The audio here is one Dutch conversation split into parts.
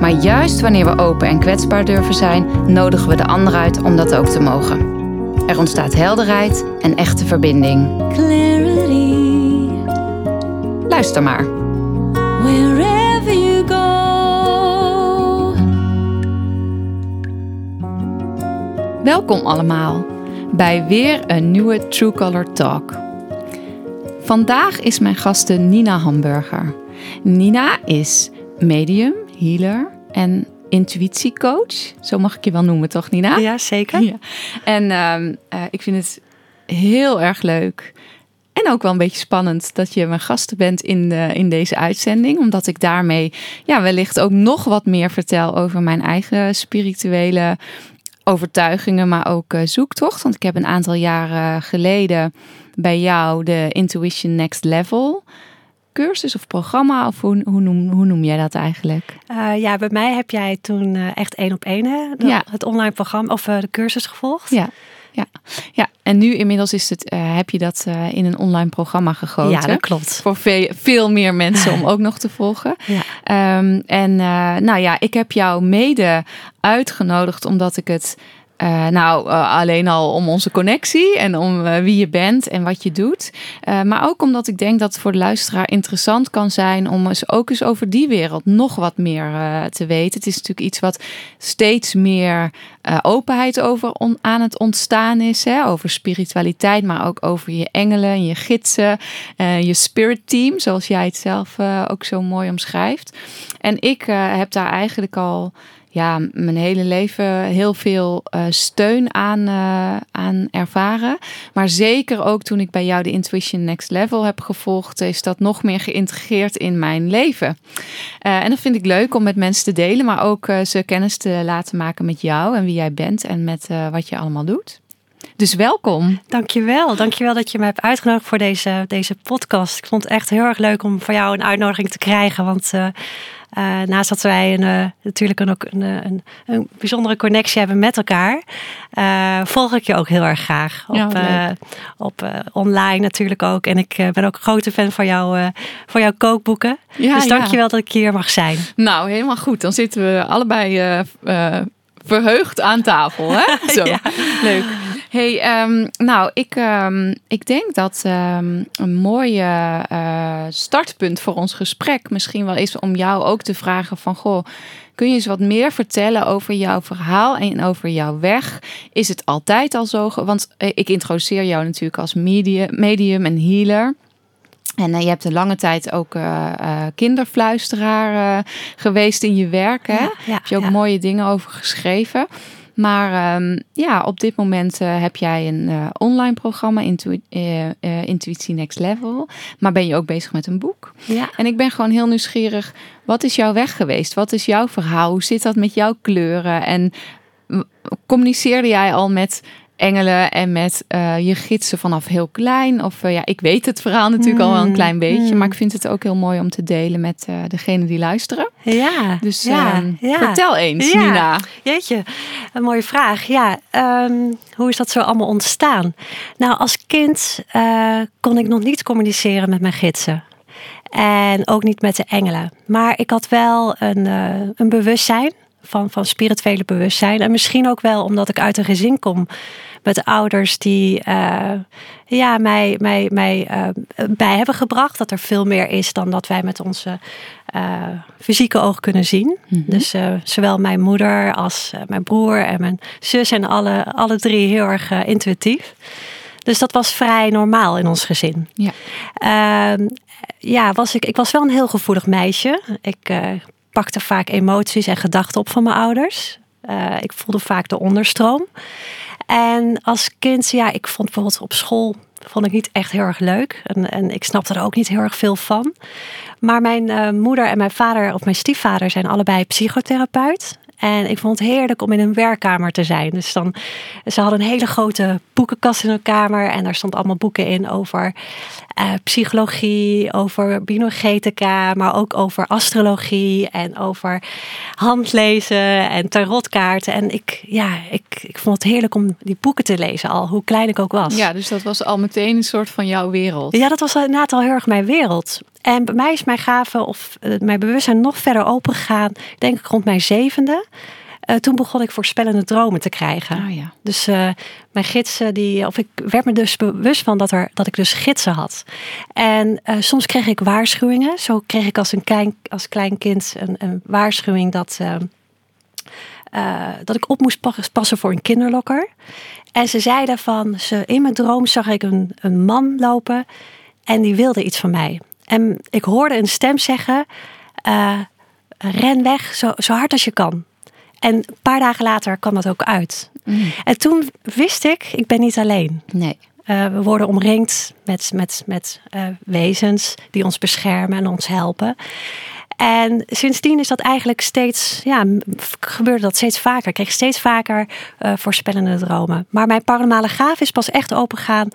Maar juist wanneer we open en kwetsbaar durven zijn, nodigen we de ander uit om dat ook te mogen. Er ontstaat helderheid en echte verbinding. clarity Luister maar. wherever you go. Welkom allemaal bij weer een nieuwe True Color Talk. Vandaag is mijn gaste Nina Hamburger. Nina is medium, healer en intuïtiecoach. Zo mag ik je wel noemen, toch Nina? Ja, zeker. Ja. En ehm, eh, ik vind het heel erg leuk. En ook wel een beetje spannend dat je mijn gasten bent in, de, in deze uitzending. Omdat ik daarmee ja, wellicht ook nog wat meer vertel over mijn eigen spirituele overtuigingen, maar ook eh, zoektocht. Want ik heb een aantal jaren geleden bij jou de Intuition Next Level cursus of programma, of hoe, hoe, noem, hoe noem jij dat eigenlijk? Eh, ja, bij mij heb jij toen eh, echt één op één hè, de- Ja. het online programma of eh, de cursus gevolgd. Ja. Ja, ja, en nu inmiddels is het, heb je dat in een online programma gegoten. Ja, dat klopt. Voor veel, veel meer mensen om ook nog te volgen. Ja. Ehm, en nou ja, ik heb jou mede uitgenodigd omdat ik het. Eh, nou, eh, alleen al om onze connectie en om eh, wie je bent en wat je doet. Maar ook omdat ik denk dat het voor de luisteraar interessant kan zijn om eens ook eens over die wereld nog wat meer te weten. Het is natuurlijk iets wat steeds meer openheid over aan het ontstaan is. Hè? Over spiritualiteit, maar ook over je engelen, je gidsen, je spirit team, zoals jij het zelf ook zo mooi omschrijft. En ik heb daar eigenlijk al ja, mijn hele leven heel veel eh, steun aan, eh, aan ervaren. Maar zeker ook toen ik bij jou de Intuition Next Level heb gevolgd, is dat nog meer geïntegreerd in mijn leven. Eh, en dat vind ik leuk om met mensen te delen, maar ook ze kennis te laten maken met jou en wie jij bent en met wat je allemaal doet. Dus welkom. Dankjewel. Dankjewel dat je me hebt uitgenodigd voor deze, deze podcast. Ik vond het echt heel erg leuk om van jou een uitnodiging te krijgen. Want eh, naast dat wij een, eh, natuurlijk een, ook een, eh, een, een bijzondere connectie hebben met elkaar, volg ik je ook heel erg graag. Op, Ja, op online natuurlijk ook. En ik ben ook een grote fan van, jou, van jouw kookboeken. Ja, dus ja. dankjewel dat ik hier mag zijn. Nou, helemaal goed. Dan zitten we allebei verheugd aan tafel. Hè? Zo, leuk. Hey, ehm, nou, ik, ehm, ik denk dat ehm, een mooie eh, startpunt voor ons gesprek misschien wel is om jou ook te vragen van, goh, kun je eens wat meer vertellen over jouw verhaal en over jouw weg? Is het altijd al zo? Want eh, ik introduceer jou natuurlijk als medium, medium en healer. En eh, je hebt een lange tijd ook kinderfluisteraar geweest in je werk. Hè? Ja, ja, heb je ook ja. mooie dingen over geschreven. Maar ehm, ja, op dit moment eh, heb jij een eh, online programma, Intu- eh, Intuïtie Next Level. Maar ben je ook bezig met een boek? Ja. En ik ben gewoon heel nieuwsgierig. Wat is jouw weg geweest? Wat is jouw verhaal? Hoe zit dat met jouw kleuren? En communiceerde jij al met engelen en met eh, je gidsen vanaf heel klein? Of eh, ja, ik weet het verhaal natuurlijk al wel een Hmm, klein beetje. hmm. Maar ik vind het ook heel mooi om te delen met eh degene die luisteren. Ja, Dus ja, ehm, ja. vertel eens, Ja. Nina. Jeetje, een mooie vraag. Ja, ehm, hoe is dat zo allemaal ontstaan? Nou, als kind kon ik nog niet communiceren met mijn gidsen. En ook niet met de engelen. Maar ik had wel een, een bewustzijn van, van spirituele bewustzijn. En misschien ook wel omdat ik uit een gezin kom met ouders die eh, ja, mij, mij, mij eh, bij hebben gebracht. Dat er veel meer is dan dat wij met onze eh, fysieke oog kunnen zien. Dus eh, zowel mijn moeder als mijn broer en mijn zus en alle, alle drie heel erg intuïtief. Dus dat was vrij normaal in ons gezin. Ja. Ehm, ja, was ik, ik was wel een heel gevoelig meisje. Ik pakte vaak emoties en gedachten op van mijn ouders. Eh, ik voelde vaak de onderstroom. En als kind, ja, ik vond bijvoorbeeld op school vond ik niet echt heel erg leuk. En, en ik snapte er ook niet heel erg veel van. Maar mijn eh, moeder en mijn vader, of mijn stiefvader, zijn allebei psychotherapeut. En ik vond het heerlijk om in een werkkamer te zijn. Dus dan, ze hadden een hele grote boekenkast in hun kamer. En daar stond allemaal boeken in over eh, psychologie, over biogenetica, maar ook over astrologie en over handlezen en tarotkaarten. En ik, ja, ik, ik vond het heerlijk om die boeken te lezen, al hoe klein ik ook was. Ja, dus dat was al meteen een soort van jouw wereld. Ja, dat was inderdaad al heel erg mijn wereld. En bij mij is mijn gave of eh, mijn bewustzijn nog verder open gegaan, denk ik rond mijn zevende. Eh, toen begon ik voorspellende dromen te krijgen. Oh ja. Dus eh, mijn gidsen, die, of ik werd me dus bewust van dat, er, dat ik dus gidsen had. En soms kreeg ik waarschuwingen. Zo kreeg ik als een klein, als klein kind een, een waarschuwing dat, eh, eh, dat ik op moest pas- passen voor een kinderlokker. En ze zeiden van, ze, in mijn droom zag ik een, een man lopen en die wilde iets van mij. En ik hoorde een stem zeggen, eh, ren weg zo, zo hard als je kan. En een paar dagen later kwam dat ook uit. En toen wist ik, ik ben niet alleen. Nee. Eh, we worden omringd met, met, met eh, wezens die ons beschermen en ons helpen. En sindsdien is dat eigenlijk steeds, ja, gebeurde dat steeds vaker. Ik kreeg steeds vaker voorspellende dromen. Maar mijn paranormale gaaf is pas echt opengaan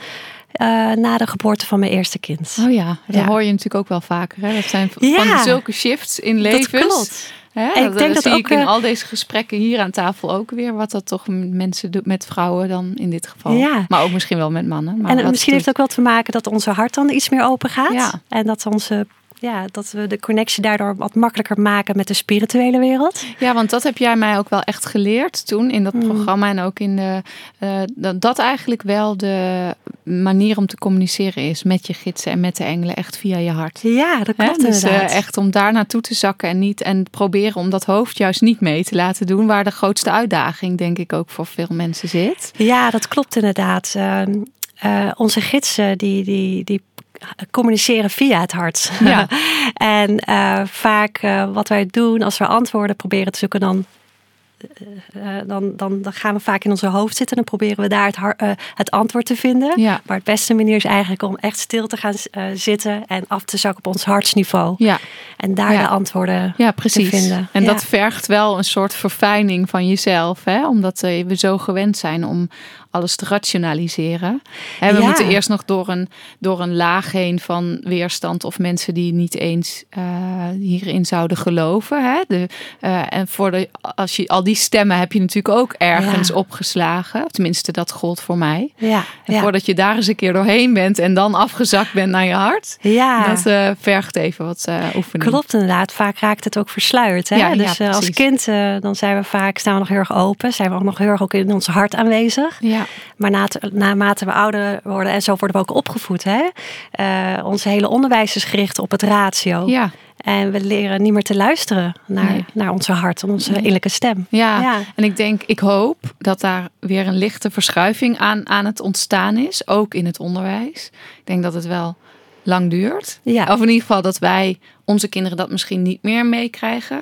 eh na de geboorte van mijn eerste kind. Oh ja, dat Ja. hoor je natuurlijk ook wel vaker. Hè? Dat zijn Ja. van zulke shifts in levens. Dat klopt. Hè? En ik dat, denk dat zie ook, ik in eh, al deze gesprekken hier aan tafel ook weer. Wat dat toch mensen doen met vrouwen dan in dit geval. Ja. Maar ook misschien wel met mannen. Maar En misschien heeft doet- het ook wel te maken dat onze hart dan iets meer open gaat. Ja. En dat, onze, ja, dat we de connectie daardoor wat makkelijker maken met de spirituele wereld. Ja, want dat heb jij mij ook wel echt geleerd toen in dat Hmm. programma. En ook in de. eh, dat, dat eigenlijk wel de manier om te communiceren is met je gidsen en met de engelen. Echt via je hart. Ja, dat Hè? klopt dus eh, echt om daar naartoe te zakken en niet en proberen om dat hoofd juist niet mee te laten doen, waar de grootste uitdaging denk ik ook voor veel mensen zit. Ja, dat klopt inderdaad. Ehm, eh, onze gidsen die, die, die communiceren via het hart. Ja. en eh, vaak eh, wat wij doen als we antwoorden proberen te zoeken, dan, eh, dan, dan, dan gaan we vaak in onze hoofd zitten en dan proberen we daar het, het antwoord te vinden. Ja. Maar het beste manier is eigenlijk om echt stil te gaan zitten en af te zakken op ons hartsniveau. Ja, En daar Ja. de antwoorden ja precies. te vinden. En dat vergt wel een soort verfijning van jezelf, hè? omdat we zo gewend zijn om alles te rationaliseren. Hè, we Ja. moeten eerst nog door een, door een laag heen van weerstand of mensen die niet eens eh, hierin zouden geloven. Hè? De, eh, en voor de, als je, al die stemmen heb je natuurlijk ook ergens Ja. opgeslagen. Tenminste, dat gold voor mij. Ja, En voordat je daar eens een keer doorheen bent en dan afgezakt bent naar je hart. ja. Dat eh, vergt even wat oefening. Klopt inderdaad. Vaak raakt het ook versluierd. Hè? Ja, dus als kind dan zijn we vaak staan we nog heel erg open. Zijn we ook nog heel erg ook in ons hart aanwezig. Ja, Maar na, naarmate we ouder worden en zo worden we ook opgevoed. Hè? Eh, onze hele onderwijs is gericht op het ratio. ja. En we leren niet meer te luisteren naar, Nee. naar onze hart, onze innerlijke stem. Ja, Ja. en ik denk, ik hoop dat daar weer een lichte verschuiving aan, aan het ontstaan is, ook in het onderwijs. Ik denk dat het wel lang duurt. Ja. Of in ieder geval dat wij onze kinderen dat misschien niet meer meekrijgen.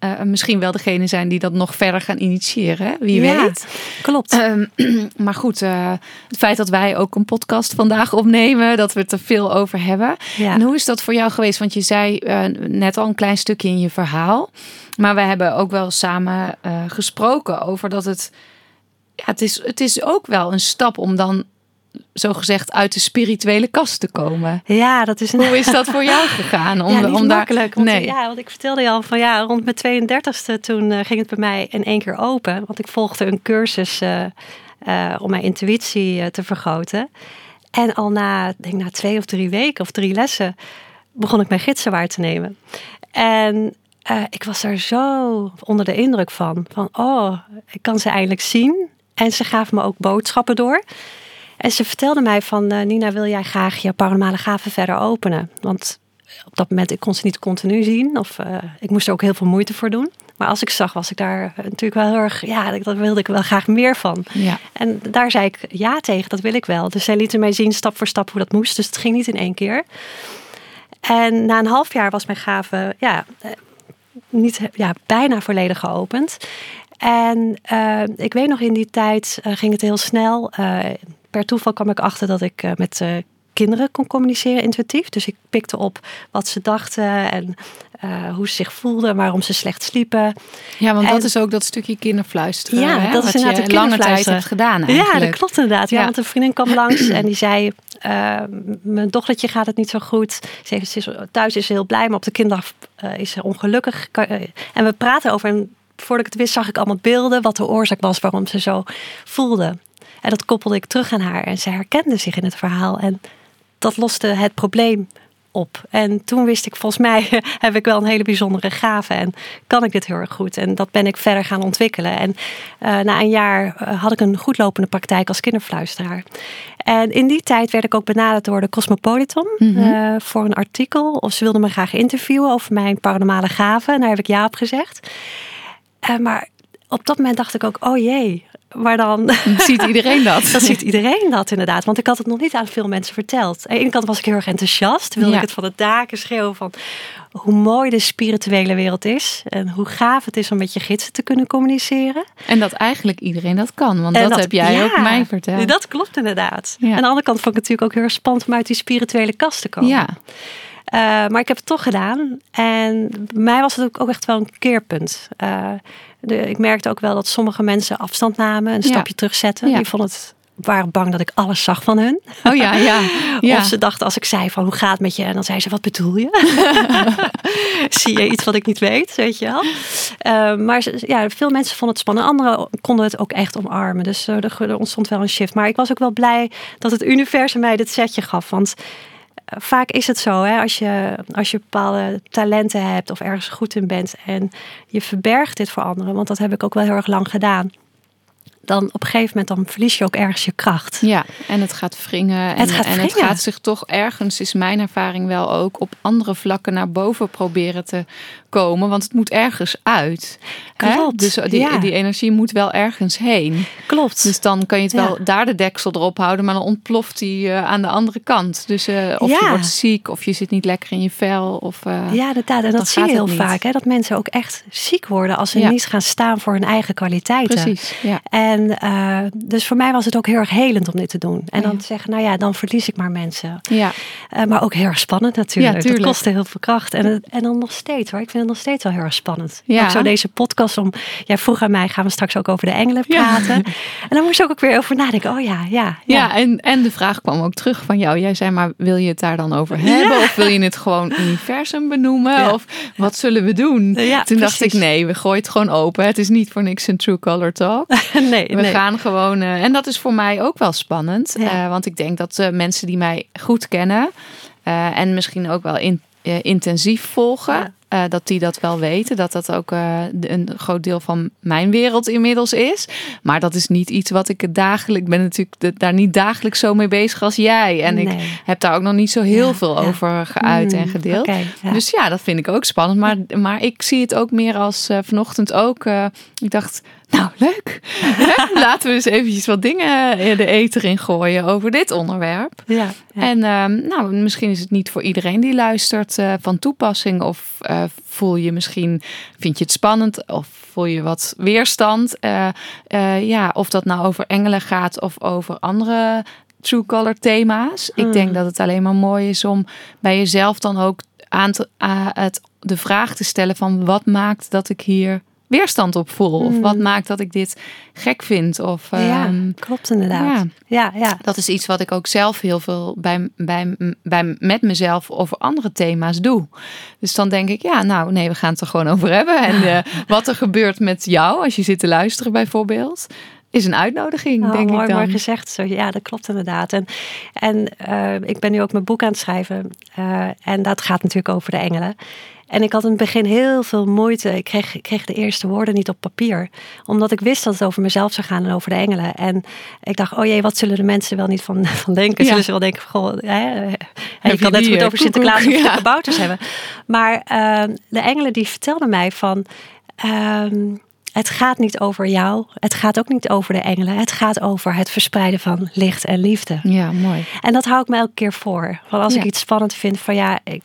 Eh, misschien wel degene zijn die dat nog verder gaan initiëren, wie Ja, weet. Klopt. Ehm, maar goed, eh, het feit dat wij ook een podcast vandaag opnemen, dat we het er veel over hebben. Ja. En hoe is dat voor jou geweest? Want je zei eh, net al een klein stukje in je verhaal. Maar we hebben ook wel samen gesproken over dat het. Ja, het is, het is ook wel een stap om dan zogezegd uit de spirituele kast te komen. ja, dat is een... Hoe is dat voor jou gegaan? Om, ja, niet om daar, makkelijk. Want, nee. ja, want ik vertelde je al van ja, rond mijn 32e toen eh, ging het bij mij in één keer open. Want ik volgde een cursus eh, eh, om mijn intuïtie te vergroten. En al na, denk na twee of drie weken of drie lessen begon ik mijn gidsen waar te nemen. En ik was daar zo onder de indruk van. Van oh, ik kan ze eindelijk zien. En ze gaven me ook boodschappen door. En ze vertelde mij van, eh, Nina, wil jij graag je paranormale gaven verder openen? Want op dat moment, ik kon ze niet continu zien. Of eh, ik moest er ook heel veel moeite voor doen. Maar als ik zag, was ik daar eh, natuurlijk wel heel erg... Ja, daar wilde ik wel graag meer van. Ja. En daar zei ik ja tegen, dat wil ik wel. Dus zij lieten mij zien stap voor stap hoe dat moest. Dus het ging niet in één keer. En na een half jaar was mijn gave ja, niet, ja, bijna volledig geopend. En ik weet nog in die tijd ging het heel snel. Per toeval kwam ik achter dat ik eh, met eh, kinderen kon communiceren intuïtief. Dus ik pikte op wat ze dachten en eh, hoe ze zich voelden, waarom ze slecht sliepen. Ja, want En- dat is ook dat stukje kinderfluisteren. Ja, hè, dat is inderdaad je het lange tijd hebt gedaan eigenlijk. Ja, dat klopt inderdaad. Ja, Ja. want een vriendin kwam langs en die zei... mijn dochtertje gaat het niet zo goed. Ze, is, thuis is ze heel blij, maar op de kinderdag eh, is ze ongelukkig. En we praten over... En voordat ik het wist, zag ik allemaal beelden... wat de oorzaak was waarom ze zo voelde. En dat koppelde ik terug aan haar. En ze herkende zich in het verhaal. En dat loste het probleem op. En toen wist ik, volgens mij heb ik wel een hele bijzondere gave en kan ik dit heel erg goed. En dat ben ik verder gaan ontwikkelen. En eh, na een jaar eh, had ik een goedlopende praktijk als kinderfluisteraar. En in die tijd werd ik ook benaderd door de Cosmopolitan Mhm. eh, voor een artikel. Of ze wilden me graag interviewen over mijn paranormale gaven. En daar heb ik ja op gezegd. Maar op dat moment dacht ik ook, oh jee, maar dan Ziet iedereen dat? dan ziet iedereen dat inderdaad. Want ik had het nog niet aan veel mensen verteld. Aan de ene kant was ik heel erg enthousiast. Wilde Ja. ik het van de daken schreeuwen van hoe mooi de spirituele wereld is. En hoe gaaf het is om met je gidsen te kunnen communiceren. En dat eigenlijk iedereen dat kan. Want En dat, heb jij ja, ook mij verteld. Dat klopt inderdaad. Ja. Aan de andere kant vond ik het natuurlijk ook heel erg spannend om uit die spirituele kast te komen. ja, Eh, maar ik heb het toch gedaan. En bij mij was het ook, ook echt wel een keerpunt. Eh, de, ik merkte ook wel dat sommige mensen afstand namen, een Ja. stapje terugzetten. Ja. Die vonden het, waren bang dat ik alles zag van hun. oh ja, ja. ja. Of ze dachten als ik zei van hoe gaat het met je? En dan zei ze wat bedoel je? Zie je iets wat ik niet weet, weet je wel? Eh, maar ja, veel mensen vonden het spannend. Anderen konden het ook echt omarmen. Dus eh, er, er ontstond wel een shift. Maar ik was ook wel blij dat het universum mij dit setje gaf. Want vaak is het zo, hè, als, je, als je bepaalde talenten hebt of ergens goed in bent en je verbergt dit voor anderen, want dat heb ik ook wel heel erg lang gedaan. Dan op een gegeven moment dan verlies je ook ergens je kracht. Ja, en het gaat wringen. En Het gaat en het gaat zich toch ergens, is mijn ervaring wel ook, op andere vlakken naar boven proberen te komen. Want het moet ergens uit. Hè? Klopt, Dus die, ja. die energie moet wel ergens heen. Klopt. Dus dan kan je het wel daar de deksel erop houden, maar dan ontploft die eh, aan de andere kant. Dus eh, of je wordt ziek, of je zit niet lekker in je vel. Of, eh, Ja. En dan dat zie je heel vaak. Hè? Dat mensen ook echt ziek worden als ze niet gaan staan voor hun eigen kwaliteiten. Precies, ja. En eh, dus voor mij was het ook heel erg helend om dit te doen. En dan te zeggen, nou ja, dan verlies ik maar mensen. Ja, Eh, maar ook heel erg spannend natuurlijk. Ja, tuurlijk. Dat kostte heel veel kracht. En, en dan nog steeds hoor. Ik vind het nog steeds wel heel erg spannend. Ja. Ook zo deze podcast om... Jij vroeg aan mij, gaan we straks ook over de engelen Ja. praten. En dan moest ik ook weer over nadenken. Oh ja, ja. ja. en, en de vraag kwam ook terug van jou. Jij zei maar, wil je het daar dan over hebben? Of wil je het gewoon universum benoemen? Ja. Of wat zullen we doen? Ja, Toen dacht ik, nee, we gooien het gewoon open. Het is niet voor niks een True Color Talk. nee, We nee. gaan gewoon, eh, en dat is voor mij ook wel spannend. Ja. eh, want ik denk dat eh, mensen die mij goed kennen en misschien ook wel in, intensief volgen, Eh, dat die dat wel weten. Dat dat ook eh, een groot deel van mijn wereld inmiddels is. Maar dat is niet iets wat ik dagelijks, ik ben natuurlijk daar niet dagelijks zo mee bezig als jij. En ik heb daar ook nog niet zo heel Ja, veel ja. over geuit en Mm, gedeeld. ja. Dus ja, dat vind ik ook spannend. Maar, maar ik zie het ook meer als eh, vanochtend ook. ik dacht, nou leuk. Laten we eens eventjes wat dingen eh, de eter in gooien over dit onderwerp. Ja, ja. En ehm, nou, misschien is het niet voor iedereen die luistert eh, van toepassing. Of eh, voel je misschien, vind je het spannend of voel je wat weerstand. Ja, of dat nou over engelen gaat of over andere true color thema's. Ik Mm. denk dat het alleen maar mooi is om bij jezelf dan ook aan te, het, de vraag te stellen van wat maakt dat ik hier weerstand op voel? Of wat maakt dat ik dit gek vind? Of, ja, ehm, klopt inderdaad. ja. Ja, ja. dat is iets wat ik ook zelf heel veel bij, bij, bij, met mezelf over andere thema's doe. Dus dan denk ik, ja, nou nee, we gaan het er gewoon over hebben. En eh, wat er gebeurt met jou als je zit te luisteren bijvoorbeeld, is een uitnodiging, Oh, denk mooi, ik dan. mooi gezegd. Zo, ja, dat klopt inderdaad. En, en eh, ik ben nu ook mijn boek aan het schrijven. eh, en dat gaat natuurlijk over de engelen. En ik had in het begin heel veel moeite. Ik kreeg, ik kreeg de eerste woorden niet op papier. Omdat ik wist dat het over mezelf zou gaan en over de engelen. En ik dacht, oh jee, wat zullen de mensen wel niet van, van denken? Ja. Zullen ze wel denken, van, goh, hè, je kan net goed eh, over Sinterklaas koekoek? of Ja. kabouters hebben. Maar eh, de engelen die vertelden mij van... ehm, het gaat niet over jou. Het gaat ook niet over de engelen. Het gaat over het verspreiden van licht en liefde. Ja, mooi. En dat hou ik me elke keer voor. Van als Ja. ik iets spannend vind, van ja, ik,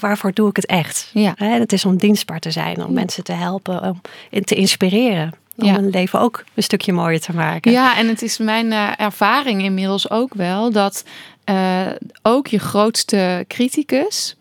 waarvoor doe ik het echt? Ja. Hè, het is om dienstbaar te zijn, om mensen te helpen, om te inspireren. Om Ja. hun leven ook een stukje mooier te maken. Ja, en het is mijn eh, ervaring inmiddels ook wel dat eh, ook je grootste criticus,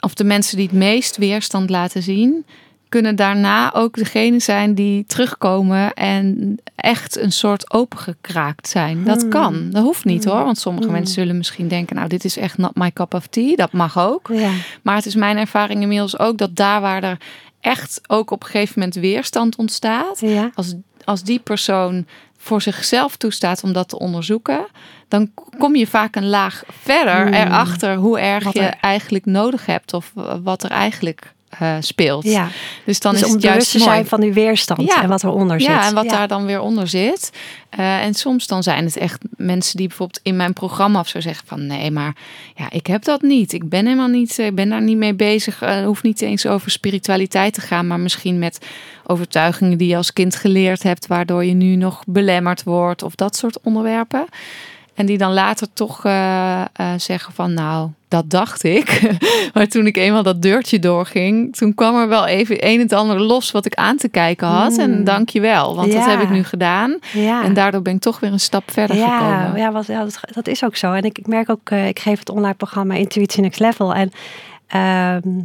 of de mensen die het meest weerstand laten zien, kunnen daarna ook degene zijn die terugkomen en echt een soort opengekraakt zijn. Dat Hmm. kan. Dat hoeft niet hoor. Want sommige Hmm. mensen zullen misschien denken, nou dit is echt not my cup of tea. Dat mag ook. Ja. Maar het is mijn ervaring inmiddels ook dat daar waar er echt ook op een gegeven moment weerstand ontstaat, Ja. als, als die persoon voor zichzelf toestaat om dat te onderzoeken, dan kom je vaak een laag verder Hmm. erachter hoe erg Wat je er- eigenlijk nodig hebt of wat er eigenlijk eh, speelt. ja. Dus dan dus is om het juist te mooi. zijn van die weerstand Ja. en wat eronder zit. Ja, en wat Ja. daar dan weer onder zit. Eh, en soms dan zijn het echt mensen die bijvoorbeeld in mijn programma of zo zeggen van nee, maar ja, ik heb dat niet. Ik ben helemaal niet, ik ben daar niet mee bezig. Eh, Het hoeft niet eens over spiritualiteit te gaan, maar misschien met overtuigingen die je als kind geleerd hebt, waardoor je nu nog belemmerd wordt of dat soort onderwerpen. En die dan later toch eh, eh, zeggen van nou, dat dacht ik. maar toen ik eenmaal dat deurtje doorging, toen kwam er wel even een en het ander los wat ik aan te kijken had. En Mm. dank je wel, want dat heb ik nu gedaan. Ja. En daardoor ben ik toch weer een stap verder ja, gekomen. ja, wat, ja dat, dat is ook zo. En ik, ik merk ook, eh, ik geef het online programma Intuitie Next Level. En ehm,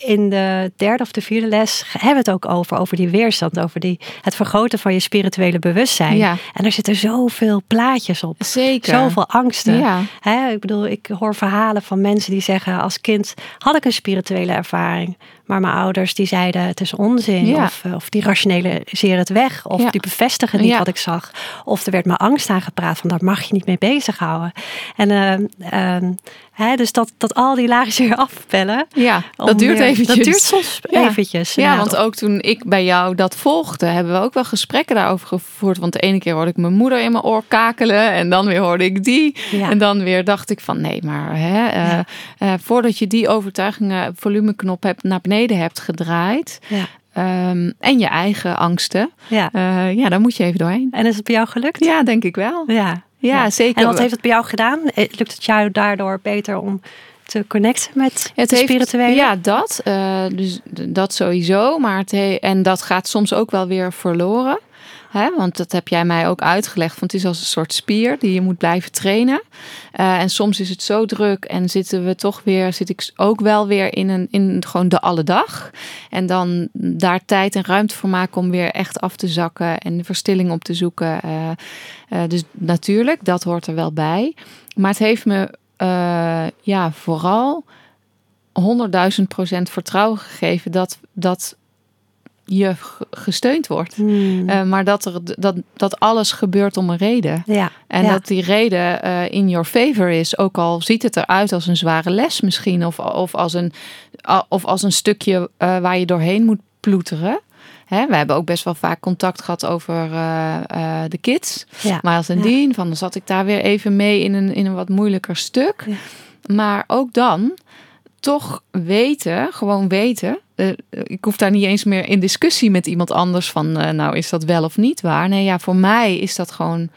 in de derde of de vierde les hebben we het ook over, over die weerstand, over die, het vergroten van je spirituele bewustzijn. Ja. En er zitten zoveel plaatjes op. Zeker. Zoveel angsten. Ja. Hè, ik bedoel, ik hoor verhalen van mensen die zeggen: als kind had ik een spirituele ervaring. Maar mijn ouders die zeiden het is onzin. Ja. Of, eh, of die rationaliseren het weg. Of Ja. die bevestigen niet Ja. wat ik zag. Of er werd me angst aangepraat van daar mag je niet mee bezighouden. En ehm, ehm, hè, dus dat, dat al die laagjes weer afpellen. Ja, dat duurt weer- eventjes. Dat duurt soms eventjes. Ja, want ook toen ik bij jou dat volgde, hebben we ook wel gesprekken daarover gevoerd. Want de ene keer hoorde ik mijn moeder in mijn oor kakelen en dan weer hoorde ik die. En dan weer dacht ik van nee, maar hè, eh, eh, voordat je die overtuigingen volumeknop hebt, naar beneden hebt gedraaid. Ja. ehm, en je eigen angsten. Ja. eh, ja, daar moet je even doorheen. En is het bij jou gelukt? Ja, denk ik wel. Ja. Ja, zeker. En wat heeft het bij jou gedaan? Eh, Lukt het jou daardoor beter om te connecten met Het de heeft, spirituele? Ja, dat. eh, dus dat sowieso. Maar het he- en dat gaat soms ook wel weer verloren. Want dat heb jij mij ook uitgelegd. Want het is als een soort spier die je moet blijven trainen. Eh, en soms is het zo druk en zitten we toch weer, zit ik ook wel weer in, een, in gewoon de alledag. En dan daar tijd en ruimte voor maken om weer echt af te zakken en de verstilling op te zoeken. Eh, eh, dus natuurlijk, dat hoort er wel bij. Maar het heeft me ja, vooral 100.000 procent vertrouwen gegeven dat, dat je gesteund wordt. Hmm. Eh, maar dat, er, dat, dat alles gebeurt om een reden. ja. En ja. dat die reden eh, in your favor is. Ook al ziet het eruit als een zware les misschien. Of, of, als, een, of als een stukje eh, waar je doorheen moet ploeteren. Hè, we hebben ook best wel vaak contact gehad over de kids. ja. Maar als een dien, van dan zat ik daar weer even mee in een, in een wat moeilijker stuk. Maar ook dan toch weten, gewoon weten. eh, ik hoef daar niet eens meer in discussie met iemand anders van, eh, nou is dat wel of niet waar. Nee, ja, voor mij is dat gewoon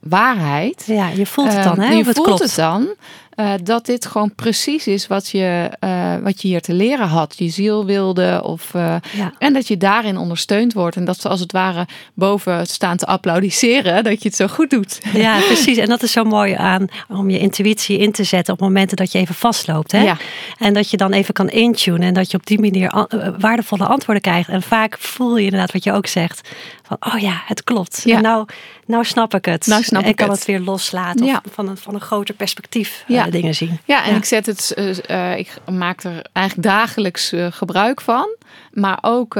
waarheid. Ja, je voelt het dan, Eh, hè? Je het voelt klopt. het dan. Eh, dat dit gewoon precies is wat je, eh, wat je hier te leren had. Je ziel wilde. Of, eh, Ja. en dat je daarin ondersteund wordt. En dat ze als het ware boven staan te applaudisseren. Dat je het zo goed doet. ja, precies. En dat is zo mooi aan om je intuïtie in te zetten op momenten dat je even vastloopt. Hè? Ja. En dat je dan even kan intunen en dat je op die manier an- waardevolle antwoorden krijgt. En vaak voel je inderdaad wat je ook zegt. Van, oh ja, het klopt. Ja. En nou, nou snap ik het. Nou snap en ik kan het. het weer loslaten. Ja. Of van een, van een groter perspectief eh, Ja. dingen zien. Ja, en Ja. ik zet het, eh, eh, ik maak er eigenlijk dagelijks eh, gebruik van. Maar ook,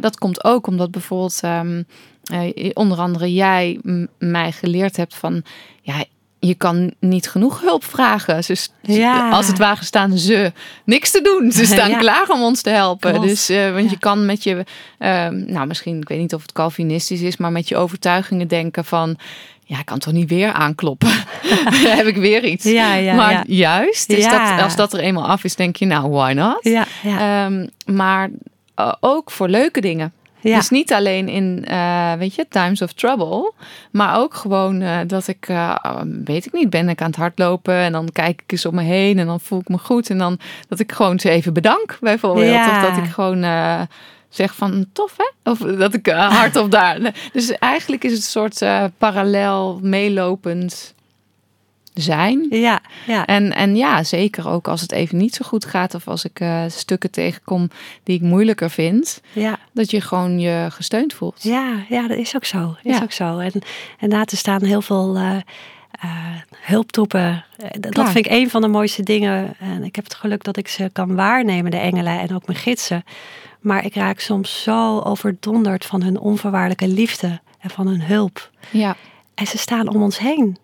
dat komt ook omdat bijvoorbeeld ehm, eh, onder andere jij mij geleerd hebt van, ja, je kan niet genoeg hulp vragen. St- Ja. Als het ware staan ze niks te doen. Ze staan Ja. klaar om ons te helpen. Klopt. Dus, want Ja. je kan met je, ehm, nou misschien, ik weet niet of het Calvinistisch is, maar met je overtuigingen denken van, ja, ik kan toch niet weer aankloppen. Heb ik weer iets. Ja, ja, maar ja. juist, is Ja. dat, als dat er eenmaal af is, denk je, nou, why not? Ehm, maar eh, ook voor leuke dingen. ja. Dus niet alleen in, eh, weet je, times of trouble. Maar ook gewoon eh, dat ik, eh, weet ik niet, ben ik aan het hardlopen. En dan kijk ik eens om me heen en dan voel ik me goed. En dan dat ik gewoon ze even bedank bijvoorbeeld. Of dat ik gewoon zeg van tof hè. Of dat ik eh, hardop daar. Dus eigenlijk is het een soort eh, parallel meelopend zijn. Ja, ja. En, en ja, zeker ook als het even niet zo goed gaat of als ik eh, stukken tegenkom die ik moeilijker vind, ja. dat je gewoon je gesteund voelt. Ja, ja, dat is ook zo. Is Ja. ook zo. En, en na te staan heel veel eh, hulptroepen. Eh, dat- vind ik een van de mooiste dingen. En ik heb het geluk dat ik ze kan waarnemen, de engelen en ook mijn gidsen. Maar ik raak soms zo overdonderd van hun onvoorwaardelijke liefde en van hun hulp. Ja, En ze staan om ons heen.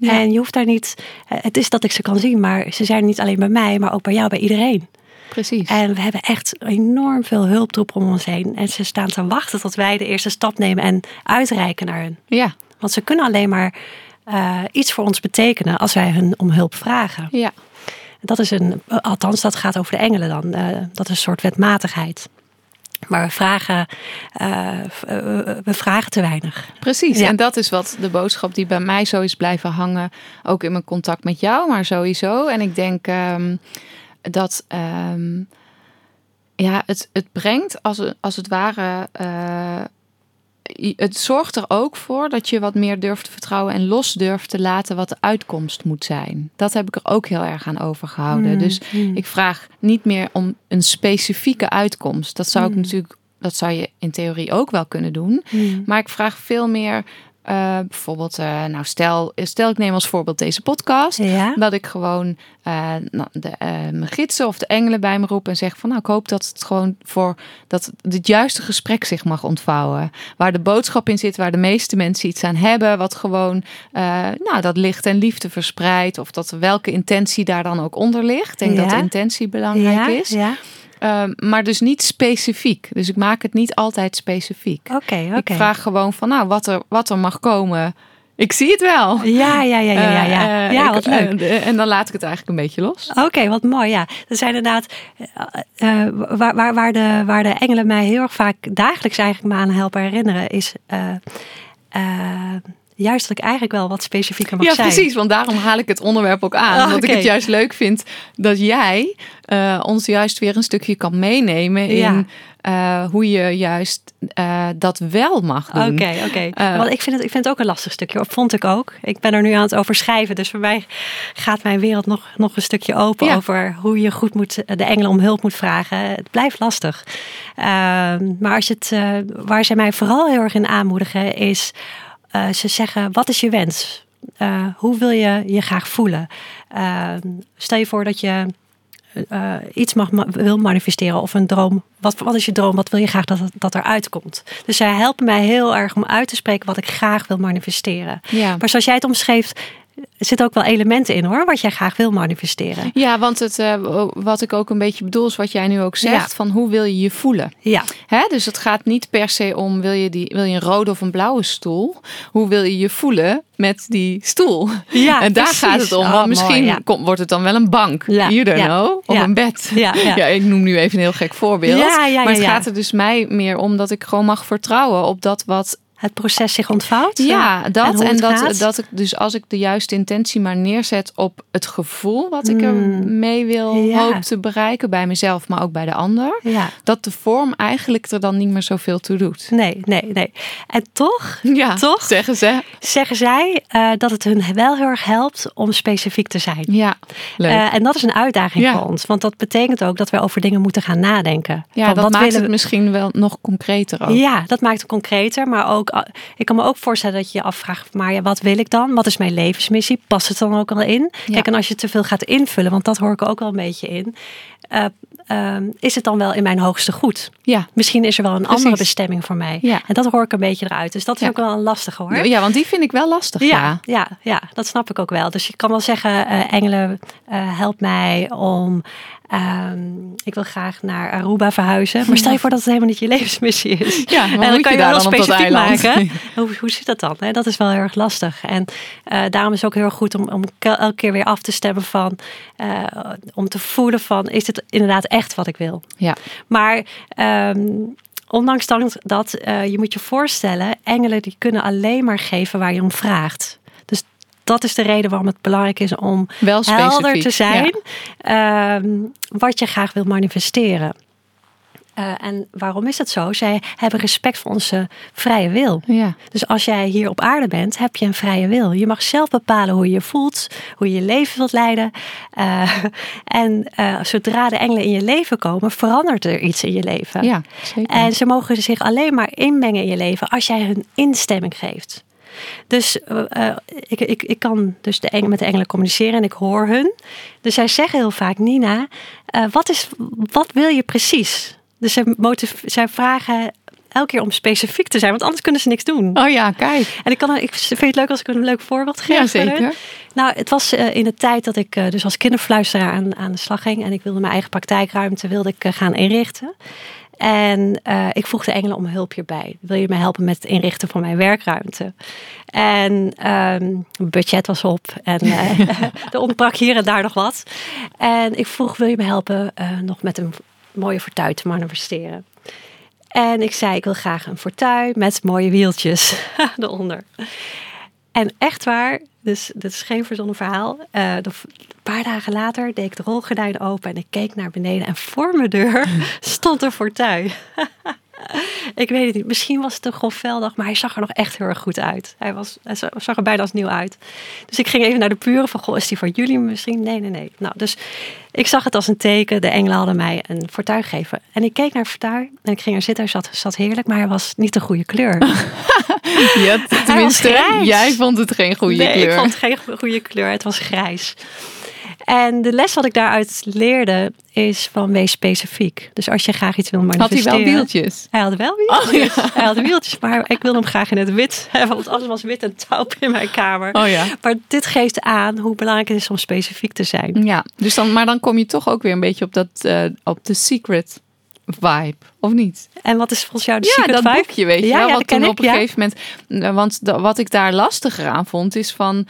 Ja. En je hoeft daar niet. eh, Het is dat ik ze kan zien, maar ze zijn niet alleen bij mij, maar ook bij jou, bij iedereen. precies. En we hebben echt enorm veel hulptroepen om ons heen. En ze staan te wachten tot wij de eerste stap nemen en uitreiken naar hen. Ja, Want ze kunnen alleen maar eh, iets voor ons betekenen als wij hun om hulp vragen. ja, Dat is een, althans, dat gaat over de engelen dan. Eh, dat is een soort wetmatigheid. Maar we vragen, eh, we vragen te weinig. precies. Ja. En dat is wat de boodschap die bij mij zo is blijven hangen, ook in mijn contact met jou, maar sowieso. En ik denk ehm, dat ehm, ja, het, het brengt als, als het ware. Het zorgt er ook voor dat je wat meer durft te vertrouwen en los durft te laten wat de uitkomst moet zijn. Dat heb ik er ook heel erg aan overgehouden. Mm, Dus mm. ik vraag niet meer om een specifieke uitkomst. Dat zou ik Mm. natuurlijk, dat zou je in theorie ook wel kunnen doen. Maar ik vraag veel meer, eh, bijvoorbeeld, eh, nou stel, stel ik neem als voorbeeld deze podcast. Ja? Dat ik gewoon eh, nou, de, mijn gidsen of de engelen bij me roep en zeg van nou ik hoop dat het gewoon voor dat het juiste gesprek zich mag ontvouwen. Waar de boodschap in zit, waar de meeste mensen iets aan hebben. Wat gewoon nou, dat licht en liefde verspreidt. Of dat welke intentie daar dan ook onder ligt. Ik denk Ja. dat de intentie belangrijk ja? is. Ehm, maar dus niet specifiek. Dus ik maak het niet altijd specifiek. Oké, oké. Ik vraag gewoon van nou wat er, wat er mag komen. Ik zie het wel. Ja, ja, ja, ja, ja. Ja, Eh, eh, ik- wat leuk. eh, en dan laat ik het eigenlijk een beetje los. Oké, wat mooi. Ja, dat zijn inderdaad waar, waar, waar, de, waar de engelen mij heel erg vaak dagelijks eigenlijk me aan helpen herinneren, is juist dat ik eigenlijk wel wat specifieker mag Ja, zijn. precies. Want daarom haal ik het onderwerp ook aan. Ah, omdat ik het juist leuk vind dat jij eh, ons juist weer een stukje kan meenemen in Ja. eh, hoe je juist eh, dat wel mag doen. Oké, oké. Want ik vind, het, ik vind het ook een lastig stukje. Vond ik ook. Ik ben er nu aan het over schrijven. Dus voor mij gaat mijn wereld nog, nog een stukje open Ja. over hoe je goed moet, de engelen om hulp moet vragen. Het blijft lastig. Ehm, maar als je het, waar zij mij vooral heel erg in aanmoedigen is, eh, ze zeggen, wat is je wens? Eh, hoe wil je je graag voelen? Ehm, stel je voor dat je eh, iets mag ma- wil manifesteren of een droom. Wat, wat is je droom? Wat wil je graag dat, dat eruit komt? Dus zij helpen mij heel erg om uit te spreken wat ik graag wil manifesteren. Ja. Maar zoals jij het omschreef, er zitten ook wel elementen in hoor, wat jij graag wil manifesteren. Ja, want het, eh, wat ik ook een beetje bedoel is wat jij nu ook zegt. Ja. Van hoe wil je je voelen? Ja, Hè? Dus het gaat niet per se om wil je, die, wil je een rode of een blauwe stoel. Hoe wil je je voelen met die stoel? ja en daar precies. gaat het om. Oh, Want misschien mooi, ja. komt, wordt het dan wel een bank. Ja, You don't know. Of een bed. Ja, ja. ik noem nu even een heel gek voorbeeld. Ja, ja, maar het gaat er dus mij meer om dat ik gewoon mag vertrouwen op dat wat Het proces zich ontvouwt. ja, dat. En, dat, gaat. dat ik dus als ik de juiste intentie maar neerzet op het gevoel wat ik er Mm. mee wil Ja. hoop te bereiken bij mezelf, maar ook bij de ander. Ja, Dat de vorm eigenlijk er dan niet meer zoveel toe doet. nee, nee, nee. En toch Ja, Toch? zeggen ze. zeggen zij eh, dat het hun wel heel erg helpt om specifiek te zijn. Ja, leuk. Eh, en dat is een uitdaging voor ons. Want dat betekent ook dat we over dingen moeten gaan nadenken. ja, Van dat wat maakt willen het misschien wel nog concreter ook. Ja, dat maakt het concreter. Maar ook, ik kan me ook voorstellen dat je je afvraagt, maar ja, wat wil ik dan? Wat is mijn levensmissie? Past het dan ook al in? Ja. Kijk, en als je te veel gaat invullen, want dat hoor ik ook wel een beetje in. eh, ehm, is het dan wel in mijn hoogste goed? Ja. Misschien is er wel een Precies. andere bestemming voor mij. Ja. En dat hoor ik een beetje eruit. Dus dat is ook wel een lastige hoor. Ja, want die vind ik wel lastig. Ja. Ja, ja, dat snap ik ook wel. Dus je kan wel zeggen, eh, engelen, eh, help mij om... ehm, ik wil graag naar Aruba verhuizen. Maar stel je voor dat het helemaal niet je levensmissie is. Ja, en dan je kan je daar wel specifiek maken. Hoe, hoe zit dat dan? Dat is wel heel erg lastig. En eh, daarom is het ook heel erg goed om, om ke- elke keer weer af te stemmen van... om te voelen van, is dit inderdaad echt wat ik wil? Ja. Maar ehm, ondanks dan dat, eh, je moet je voorstellen, engelen die kunnen alleen maar geven waar je om vraagt. Dus dat is de reden waarom het belangrijk is om Wel helder te zijn ehm, wat je graag wil manifesteren. Eh, en waarom is dat zo? Zij hebben respect voor onze vrije wil. Ja. Dus als jij hier op aarde bent, heb je een vrije wil. Je mag zelf bepalen hoe je je voelt, hoe je je leven wilt leiden. Eh, en eh, zodra de engelen in je leven komen, verandert er iets in je leven. ja, zeker. En ze mogen zich alleen maar inmengen in je leven als jij hun instemming geeft. Dus ik, ik, ik kan dus de engel, met de engelen communiceren en ik hoor hun. Dus zij zeggen heel vaak, Nina, eh, wat, is, wat wil je precies? Dus zij, motiv- zij vragen elke keer om specifiek te zijn, want anders kunnen ze niks doen. oh ja, kijk. En ik, kan, ik vind het leuk als ik een leuk voorbeeld geef. Ja, zeker. Nou, het was eh, in de tijd dat ik eh, dus als kinderfluisteraar aan, aan de slag ging. En ik wilde mijn eigen praktijkruimte wilde ik, eh, gaan inrichten. En ik vroeg de engelen om hulp hierbij. Wil je me helpen met het inrichten van mijn werkruimte? En ehm, het budget was op. En eh, er ontbrak hier en daar nog wat. En ik vroeg, wil je me helpen nog met een mooie fortuin te manifesteren? En ik zei, ik wil graag een fortuin met mooie wieltjes eronder. En echt waar, dus dit is geen verzonnen verhaal. eh, een paar dagen later deed ik de rolgordijn open en ik keek naar beneden. En voor mijn deur stond een fortuin. ik weet het niet, misschien was het een grof veldag, maar hij zag er nog echt heel erg goed uit. Hij, was, hij za- zag er bijna als nieuw uit. Dus ik ging even naar de buren van, goh, is die voor jullie misschien? Nee, nee, nee. Nou, dus ik zag het als een teken. De engelen hadden mij een fortuin gegeven. En ik keek naar het fortuin en ik ging er zitten. Hij zat, zat heerlijk, maar hij was niet de goede kleur. Ja, tenminste, jij vond het geen goede nee, kleur. ik vond het geen go- goede kleur. Het was grijs. En de les wat ik daaruit leerde is van wees specifiek. Dus als je graag iets wil Had hij manifesteren. wel wieltjes? Hij had wel wieltjes. Hij had wieltjes, maar ik wilde hem graag in het wit. hebben, Want alles was wit en taup in mijn kamer. Oh ja. Maar dit geeft aan hoe belangrijk het is om specifiek te zijn. Ja, dus dan, maar dan kom je toch ook weer een beetje op, dat, eh, op de secret vibe, of niet? En wat is volgens jou de ja, secret dat vibe? boekje, weet je Ja, wel. ja, wat dat toen ik, op een ja. gegeven moment... eh, Want de- wat ik daar lastiger aan vond, is van...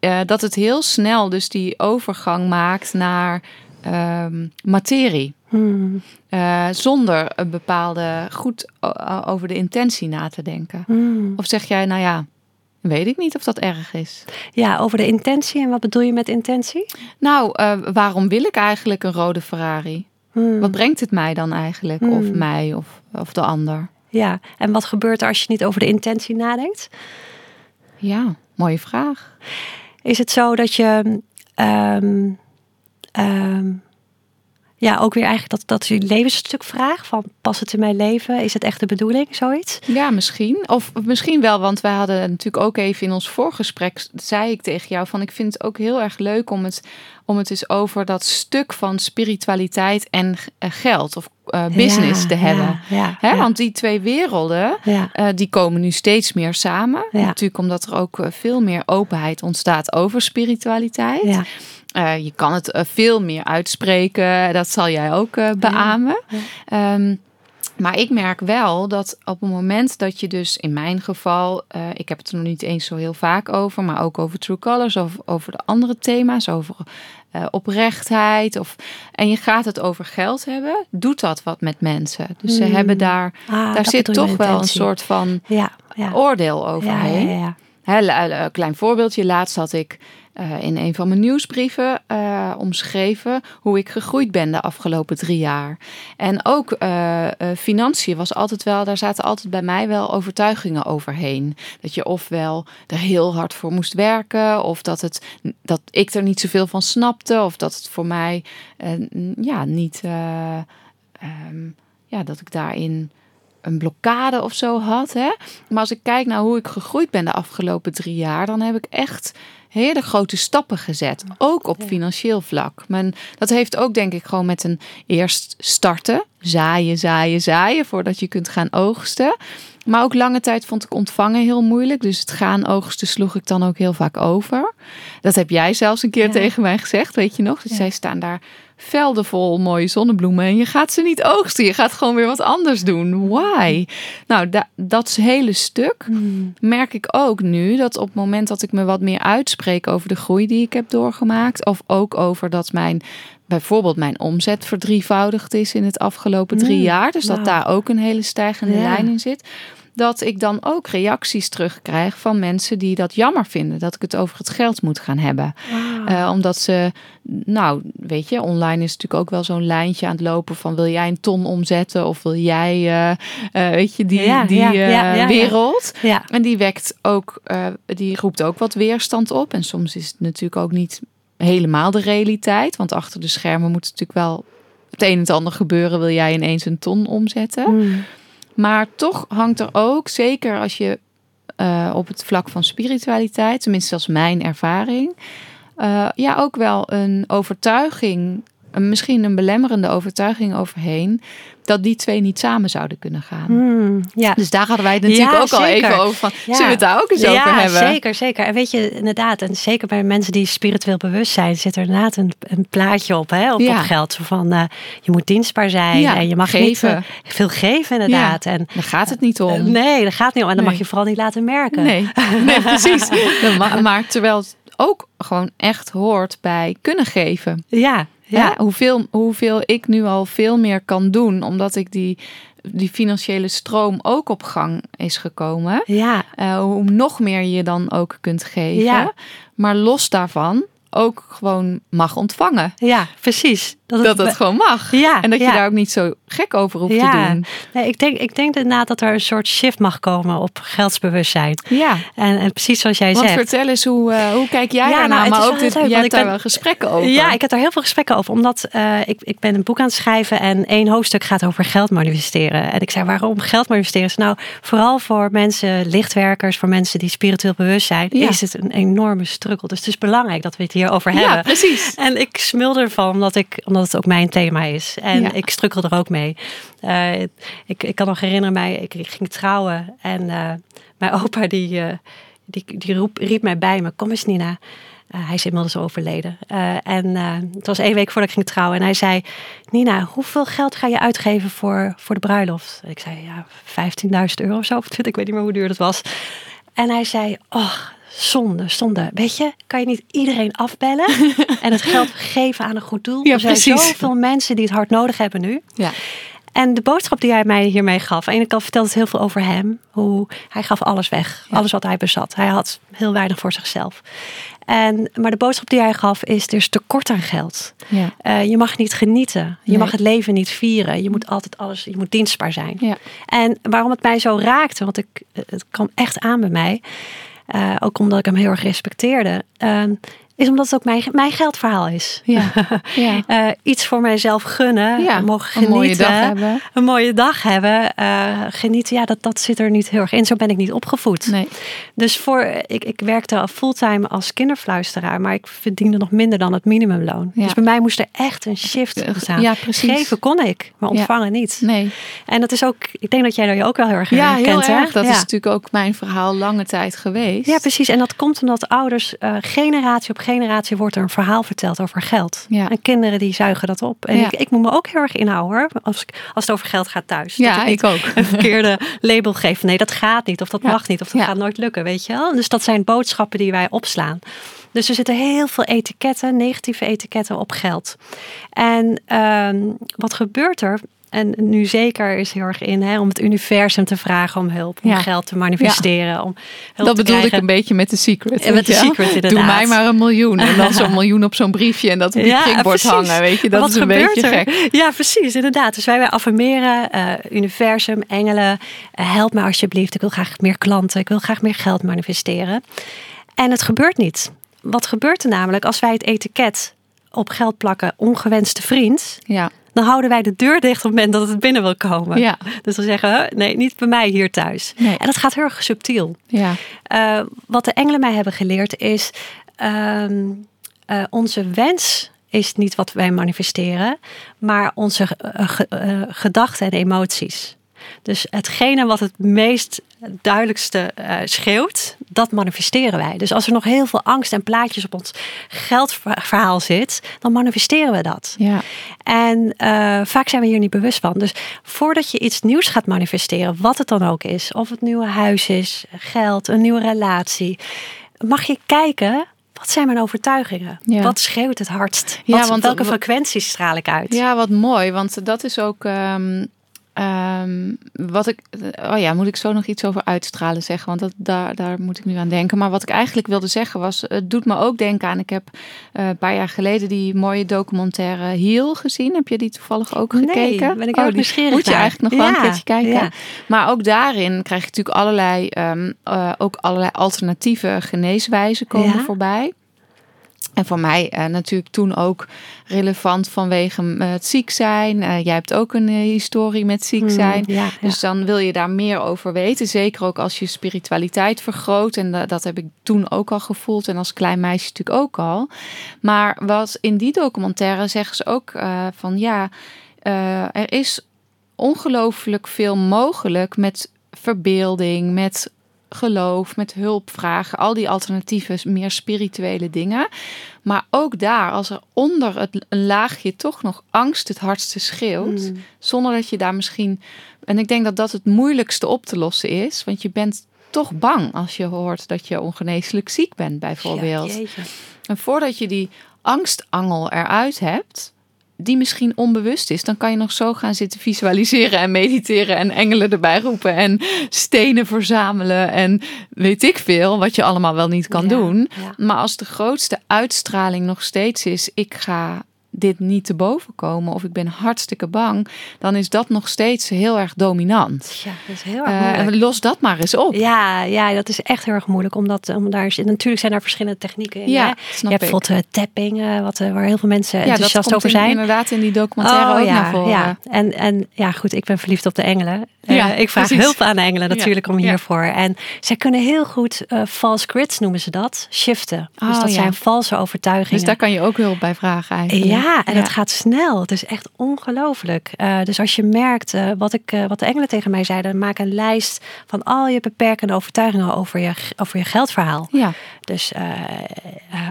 eh, dat het heel snel dus die overgang maakt naar ehm, materie. Hmm, Eh, zonder een bepaalde goed over de intentie na te denken. hmm. Of zeg jij, nou ja, weet ik niet of dat erg is. Ja, over de intentie. En wat bedoel je met intentie? Nou, eh, waarom wil ik eigenlijk een rode Ferrari? Hmm, Wat brengt het mij dan eigenlijk? Of mij of, of de ander? Ja, en wat gebeurt er als je niet over de intentie nadenkt? Ja, mooie vraag. Is het zo dat je ehm, ehm, ja, ook weer eigenlijk dat, dat je levensstuk vraagt van past het in mijn leven? Is het echt de bedoeling? Zoiets? Ja, misschien. Of misschien wel, want wij hadden natuurlijk ook even in ons voorgesprek, zei ik tegen jou van ik vind het ook heel erg leuk om het, om het eens over dat stuk van spiritualiteit en eh, geld of eh, business Ja, te hebben. Ja, Hè, Want die twee werelden, eh, die komen nu steeds meer samen. Natuurlijk omdat er ook eh, veel meer openheid ontstaat over spiritualiteit. je kan het veel meer uitspreken. Dat zal jij ook beamen. Ja. Maar ik merk wel dat op het moment dat je dus in mijn geval, eh, ik heb het er nog niet eens zo heel vaak over, maar ook over True Colors, of over de andere thema's, over eh, oprechtheid. Of, en je gaat het over geld hebben, doet dat wat met mensen. Dus ze Hmm. hebben daar, Ah, daar zit toch wel een soort van ja, ja. oordeel overheen. ja. Hè, klein voorbeeldje. Laatst had ik eh, in een van mijn nieuwsbrieven eh, omschreven hoe ik gegroeid ben de afgelopen drie jaar. En ook eh, financiën was altijd wel, daar zaten altijd bij mij wel overtuigingen overheen. Dat je ofwel er heel hard voor moest werken, of dat, het, dat ik er niet zoveel van snapte, of dat het voor mij ja, niet, eh, ehm, ja, dat ik daarin een blokkade of zo had. Hè? Maar als ik kijk naar hoe ik gegroeid ben de afgelopen drie jaar, dan heb ik echt hele grote stappen gezet. Ook op financieel vlak. Men, dat heeft ook denk ik gewoon met een eerst starten. Zaaien, zaaien, zaaien voordat je kunt gaan oogsten. Maar ook lange tijd vond ik ontvangen heel moeilijk. Dus het gaan oogsten sloeg ik dan ook heel vaak over. Dat heb jij zelfs een keer Ja. tegen mij gezegd, weet je nog? Dus Ja. zij staan daar velden vol mooie zonnebloemen en je gaat ze niet oogsten. Je gaat gewoon weer wat anders doen. Why? Nou, da- dat hele stuk Hmm. merk ik ook nu dat op het moment dat ik me wat meer uitspreek over de groei die ik heb doorgemaakt, of ook over dat mijn bijvoorbeeld mijn omzet verdrievoudigd is in het afgelopen drie Mm, jaar, dus dat daar ook een hele stijgende Ja. lijn in zit, dat ik dan ook reacties terugkrijg van mensen die dat jammer vinden. Dat ik het over het geld moet gaan hebben. Eh, omdat ze, nou, weet je, online is natuurlijk ook wel zo'n lijntje aan het lopen van wil jij een ton omzetten of wil jij, eh, eh, weet je, die, Ja, die ja, ja, wereld. En die wekt ook, die roept ook wat weerstand op. En soms is het natuurlijk ook niet helemaal de realiteit. Want achter de schermen moet natuurlijk wel het een en het ander gebeuren. Wil jij ineens een ton omzetten? Mm. Maar toch hangt er ook, zeker als je eh, op het vlak van spiritualiteit, tenminste als mijn ervaring, eh, ja, ook wel een overtuiging, een- misschien een belemmerende overtuiging overheen, dat die twee niet samen zouden kunnen gaan. Mm. ja. Dus daar hadden wij het natuurlijk Ja, ook al even over. Van, Ja. Zullen we het daar ook eens ja, over hebben? zeker, zeker. En weet je, inderdaad, en zeker bij mensen die spiritueel bewust zijn, zit er inderdaad een, een plaatje op, hè, op, Ja. op geld. Zo van, eh, je moet dienstbaar zijn Ja, en je mag geven. niet eh, veel geven, inderdaad. En, Daar gaat het niet om. eh, nee, dat gaat niet om. En dan Nee. mag je vooral niet laten merken. Nee, nee precies. Dan ma- maar terwijl het ook gewoon echt hoort bij kunnen geven. Ja, Ja. ja. Hoeveel, hoeveel ik nu al veel meer kan doen, omdat ik die, die financiële stroom ook op gang is gekomen. Ja, Eh, hoe nog meer je dan ook kunt geven. Ja. Maar los daarvan ook gewoon mag ontvangen. ja, precies. Dat het gewoon mag. Ja, En dat je ja. daar ook niet zo gek over hoeft Ja. te doen. Nee, ik, denk, ik denk inderdaad dat er een soort shift mag komen op geldsbewustzijn. Ja. En, en precies zoals jij Want zegt. vertel eens, hoe, eh, hoe kijk jij Ja, daarnaar? nou, maar ook dit, leuk, jij hebt daar ben- wel gesprekken over. Ja, ik heb daar heel veel gesprekken over. Omdat eh, ik, ik ben een boek aan het schrijven en één hoofdstuk gaat over geld manifesteren. En ik zei, waarom geld manifesteren? Nou, vooral voor mensen, lichtwerkers, voor mensen die spiritueel bewust zijn, Ja. is het een enorme struggle. Dus het is belangrijk dat we het hierover Ja, hebben. precies. En ik smulde ervan omdat, ik, omdat het ook mijn thema is. En Ja. ik strukkel er ook mee. Eh, ik, ik kan nog herinneren mij, ik, ik ging trouwen en eh, mijn opa die, eh, die, die roep, riep mij bij me. Kom eens Nina. Eh, hij is inmiddels overleden. En het was één week voordat ik ging trouwen. En hij zei, Nina, hoeveel geld ga je uitgeven voor, voor de bruiloft? Ik zei, ja, 15.000 euro of zo. Of 20, ik weet niet meer hoe duur dat was. En hij zei, oh, zonde, zonde. Weet je, kan je niet iedereen afbellen en het geld geven aan een goed doel? Ja, er zijn precies. zoveel mensen die het hard nodig hebben nu. Ja. En de boodschap die hij mij hiermee gaf, aan de ene kant vertelde het heel veel over hem. Hoe hij gaf alles weg, Ja. alles wat hij bezat. Hij had heel weinig voor zichzelf. En, maar de boodschap die hij gaf is, er is tekort aan geld. Ja. Eh, je mag niet genieten. Je Nee. mag het leven niet vieren. Je moet altijd alles, je moet dienstbaar zijn. Ja. En waarom het mij zo raakte, want ik, het kwam echt aan bij mij. Eh, ook omdat ik hem heel erg respecteerde. eh, is omdat het ook mijn, mijn geldverhaal is. Ja. ja. Eh, iets voor mijzelf gunnen. Ja, mogen een genieten. mooie dag hebben. Een mooie dag hebben. eh, genieten, ja, dat, dat zit er niet heel erg in. Zo ben ik niet opgevoed. Nee. Dus voor, ik, ik werkte al fulltime als kinderfluisteraar, maar ik verdiende nog minder dan het minimumloon. Ja. Dus bij mij moest er echt een shift ontstaan. Ja, precies. Geven kon ik, maar Ja. ontvangen niet. Nee. En dat is ook, ik denk dat jij daar je ook wel heel erg Ja, heel herkent, hè? Dat is natuurlijk ook mijn verhaal lange tijd geweest. Ja, precies. En dat komt omdat ouders, eh, generatie op generatie wordt er een verhaal verteld over geld. Ja. En kinderen die zuigen dat op. En Ja. ik, ik moet me ook heel erg inhouden hoor, als, als het over geld gaat thuis. Ja, dat ik, ik ook. een verkeerde label geef. Nee, dat gaat niet. Of dat mag niet. Of dat gaat nooit lukken, weet je wel. Dus dat zijn boodschappen die wij opslaan. Dus er zitten heel veel etiketten, negatieve etiketten op geld. En ehm, wat gebeurt er? En nu zeker is heel erg in hè, om het universum te vragen om hulp, om Ja. geld te manifesteren. Om hulp Dat te bedoelde ik een beetje met de secret. En met weet The je wel? Secret, inderdaad. Doe mij maar een miljoen. En dan zo'n miljoen op zo'n briefje en dat op je Ja, prikbord hangen. Weet je, dat is een beetje er? gek. Ja, precies, inderdaad. Dus wij, wij affirmeren, eh, universum, engelen, eh, help me alsjeblieft. Ik wil graag meer klanten, ik wil graag meer geld manifesteren. En het gebeurt niet. Wat gebeurt er namelijk als wij het etiket op geld plakken, ongewenste vriend, Ja, dan houden wij de deur dicht op het moment dat het binnen wil komen. ja, Dus dan zeggen we, nee, niet bij mij hier thuis. Nee. En dat gaat heel erg subtiel. ja. Eh, wat de engelen mij hebben geleerd is, ehm, eh, onze wens is niet wat wij manifesteren, maar onze eh, gedachten en emoties. Dus hetgene wat het meest duidelijkste eh, schreeuwt, dat manifesteren wij. Dus als er nog heel veel angst en plaatjes op ons geldverhaal zit, dan manifesteren we dat. ja. En eh, vaak zijn we hier niet bewust van. Dus voordat je iets nieuws gaat manifesteren, wat het dan ook is, of het nieuwe huis is, geld, een nieuwe relatie, mag je kijken. Wat zijn mijn overtuigingen? Ja. Wat schreeuwt het hardst? Ja, want- welke frequenties straal ik uit? Ja, wat mooi. Want dat is ook. ehm, Ehm, wat ik, oh ja, moet ik zo nog iets over uitstralen zeggen? Want dat, daar, daar moet ik nu aan denken. Maar wat ik eigenlijk wilde zeggen was, het doet me ook denken aan. Ik heb eh, een paar jaar geleden die mooie documentaire Heel gezien. Heb je die toevallig ook gekeken? Nee, ben ik oh, ook nieuwsgierig Moet je eigenlijk nog wel een keertje kijken. ja. Maar ook daarin krijg je natuurlijk allerlei, ehm, eh, ook allerlei alternatieve geneeswijzen komen Ja. voorbij. En voor mij eh, natuurlijk toen ook relevant vanwege eh, het ziek zijn. Eh, jij hebt ook een historie met ziek Hmm, zijn. ja, ja. Dus dan wil je daar meer over weten. Zeker ook als je spiritualiteit vergroot. En da- dat heb ik toen ook al gevoeld. En als klein meisje natuurlijk ook al. Maar wat in die documentaire zeggen ze ook van ja, er is ongelooflijk veel mogelijk met verbeelding, met geloof, met hulpvragen, al die alternatieve, meer spirituele dingen. Maar ook daar, als er onder het een laagje toch nog angst het hardste schreeuwt, Hmm. zonder dat je daar misschien. En ik denk dat dat het moeilijkste op te lossen is, want je bent toch bang als je hoort dat je ongeneeslijk ziek bent, bijvoorbeeld. Ja. En voordat je die angstangel eruit hebt, die misschien onbewust is, dan kan je nog zo gaan zitten visualiseren en mediteren en engelen erbij roepen en stenen verzamelen en weet ik veel, wat je allemaal wel niet kan Ja, doen. ja. Maar als de grootste uitstraling nog steeds is, ik ga dit niet te boven komen of ik ben hartstikke bang, dan is dat nog steeds heel erg dominant. Ja, dat is heel erg Eh, los dat maar eens op. Ja, ja, dat is echt heel erg moeilijk. Omdat om daar, natuurlijk zijn er verschillende technieken in. Ja, hè? snap je hebt ik. bijvoorbeeld eh, tapping, eh, wat, eh, waar heel veel mensen Ja, dat enthousiast komt over in- zijn. inderdaad in die documentaire ook naar voren. Oh, ja. En, en ja, goed, ik ben verliefd op de engelen. Eh, Ja, ik vraag precies. hulp aan de engelen natuurlijk om Ja. hiervoor. En zij kunnen heel goed eh false grids noemen ze dat, shiften. dus Oh, dat ja. zijn valse overtuigingen. Dus daar kan je ook hulp bij vragen eigenlijk. Ja, en het gaat snel. Het is echt ongelooflijk. Eh, dus als je merkt, eh, wat, ik, eh, wat de engelen tegen mij zeiden, maak een lijst van al je beperkende overtuigingen over je, over je geldverhaal. Ja, Dus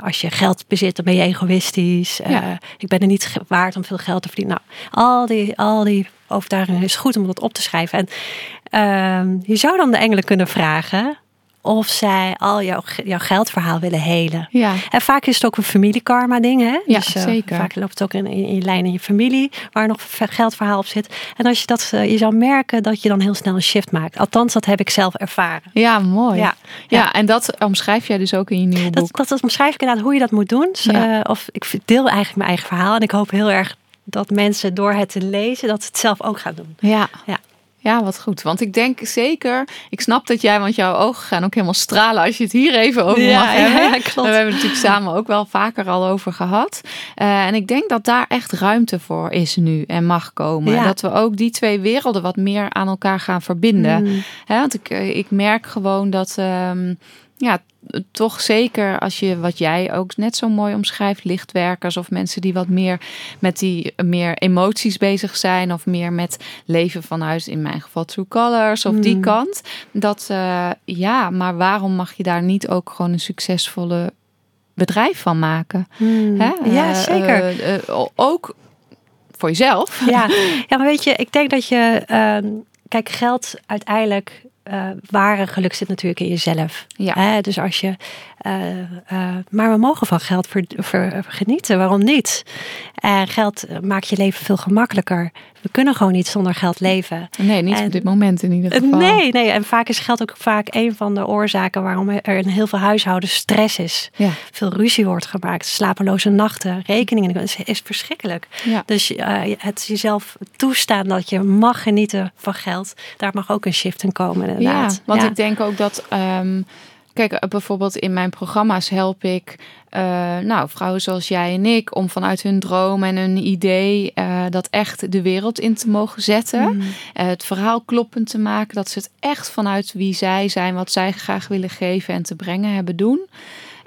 als je geld bezit, dan ben je egoïstisch. Ja. Ik ben er niet waard om veel geld te verdienen. Nou, al die, al die overtuigingen is goed om dat op te schrijven. En ehm, je zou dan de engelen kunnen vragen of zij al jouw, jouw geldverhaal willen helen. ja. En vaak is het ook een familiekarma ding. Hè? Ja, dus, eh, zeker. Vaak loopt het ook in, in, lijn in je familie, waar nog ve- geldverhaal op zit. En als je dat, eh, je zou merken dat je dan heel snel een shift maakt. Althans, dat heb ik zelf ervaren. Ja, mooi. Ja, Ja. en dat omschrijf jij dus ook in je nieuwe Dat, boek. dat, dat omschrijf ik inderdaad hoe je dat moet doen. Dus, Ja. eh, of ik deel eigenlijk mijn eigen verhaal. En ik hoop heel erg dat mensen door het te lezen, dat ze het zelf ook gaan doen. Ja. Ja. Ja, wat goed. Want ik denk zeker, ik snap dat jij, want jouw ogen gaan ook helemaal stralen als je het hier even over Ja, mag hebben. ja, klopt. We hebben het natuurlijk samen ook wel vaker al over gehad. Eh, en ik denk dat daar echt ruimte voor is nu en mag komen. Ja. Dat we ook die twee werelden wat meer aan elkaar gaan verbinden. Mm. Hè, want ik, eh, ik merk gewoon dat, ehm, ja, toch zeker als je wat jij ook net zo mooi omschrijft, lichtwerkers of mensen die wat meer met die meer emoties bezig zijn of meer met leven vanuit, in mijn geval True Colors of die Mm. kant. Dat eh, ja, maar waarom mag je daar niet ook gewoon een succesvolle bedrijf van maken? Mm. Hè? Ja, Eh, zeker. eh, ook voor jezelf. Ja. ja, maar weet je, ik denk dat je. ehm, kijk, geld uiteindelijk. Eh ware geluk zit natuurlijk in jezelf. Ja. Hè? Dus als je. Eh, eh, maar we mogen van geld ver, ver- genieten. Waarom niet? Geld eh, maakt je leven veel gemakkelijker. We kunnen gewoon niet zonder geld leven. Nee, niet En- op dit moment in ieder geval. Nee, nee. En vaak is geld ook vaak een van de oorzaken waarom er in heel veel huishoudens stress is. Ja. Veel ruzie wordt gemaakt, slapeloze nachten, rekeningen. Dat is, is verschrikkelijk. Ja. Dus het jezelf toestaan dat je mag genieten van geld, daar mag ook een shift in komen. Inderdaad. Ja, want Ja. ik denk ook dat. ehm, kijk, eh, bijvoorbeeld in mijn programma's help ik. eh, nou, vrouwen zoals jij en ik, om vanuit hun droom en hun idee eh, dat echt de wereld in te mogen zetten. Mm. Het verhaal kloppend te maken, dat ze het echt vanuit wie zij zijn, wat zij graag willen geven en te brengen hebben doen.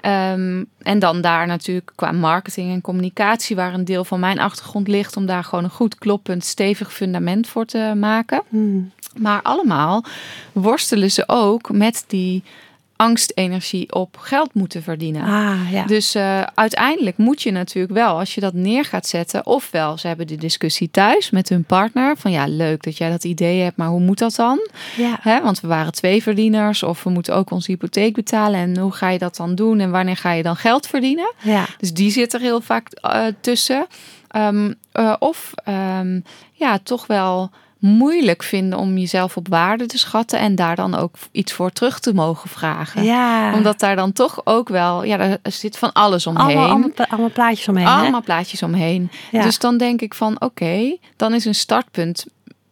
Ehm, en dan daar natuurlijk qua marketing en communicatie, waar een deel van mijn achtergrond ligt, om daar gewoon een goed kloppend, stevig fundament voor te maken. Mm. Maar allemaal worstelen ze ook met die angstenergie op geld moeten verdienen. Ah, ja. Dus eh, uiteindelijk moet je natuurlijk wel, als je dat neer gaat zetten, ofwel ze hebben de discussie thuis met hun partner van ja, leuk dat jij dat idee hebt, maar hoe moet dat dan? ja. Hè, want we waren twee verdieners of we moeten ook onze hypotheek betalen en hoe ga je dat dan doen en wanneer ga je dan geld verdienen? ja. Dus die zit er heel vaak eh, tussen. Ehm, eh, of ehm, ja, toch wel moeilijk vinden om jezelf op waarde te schatten en daar dan ook iets voor terug te mogen vragen. Ja. Omdat daar dan toch ook wel, ja, er zit van alles omheen. allemaal, allemaal, allemaal plaatjes omheen. hè? Allemaal plaatjes omheen. Ja. Dus dan denk ik van oké, dan is een startpunt,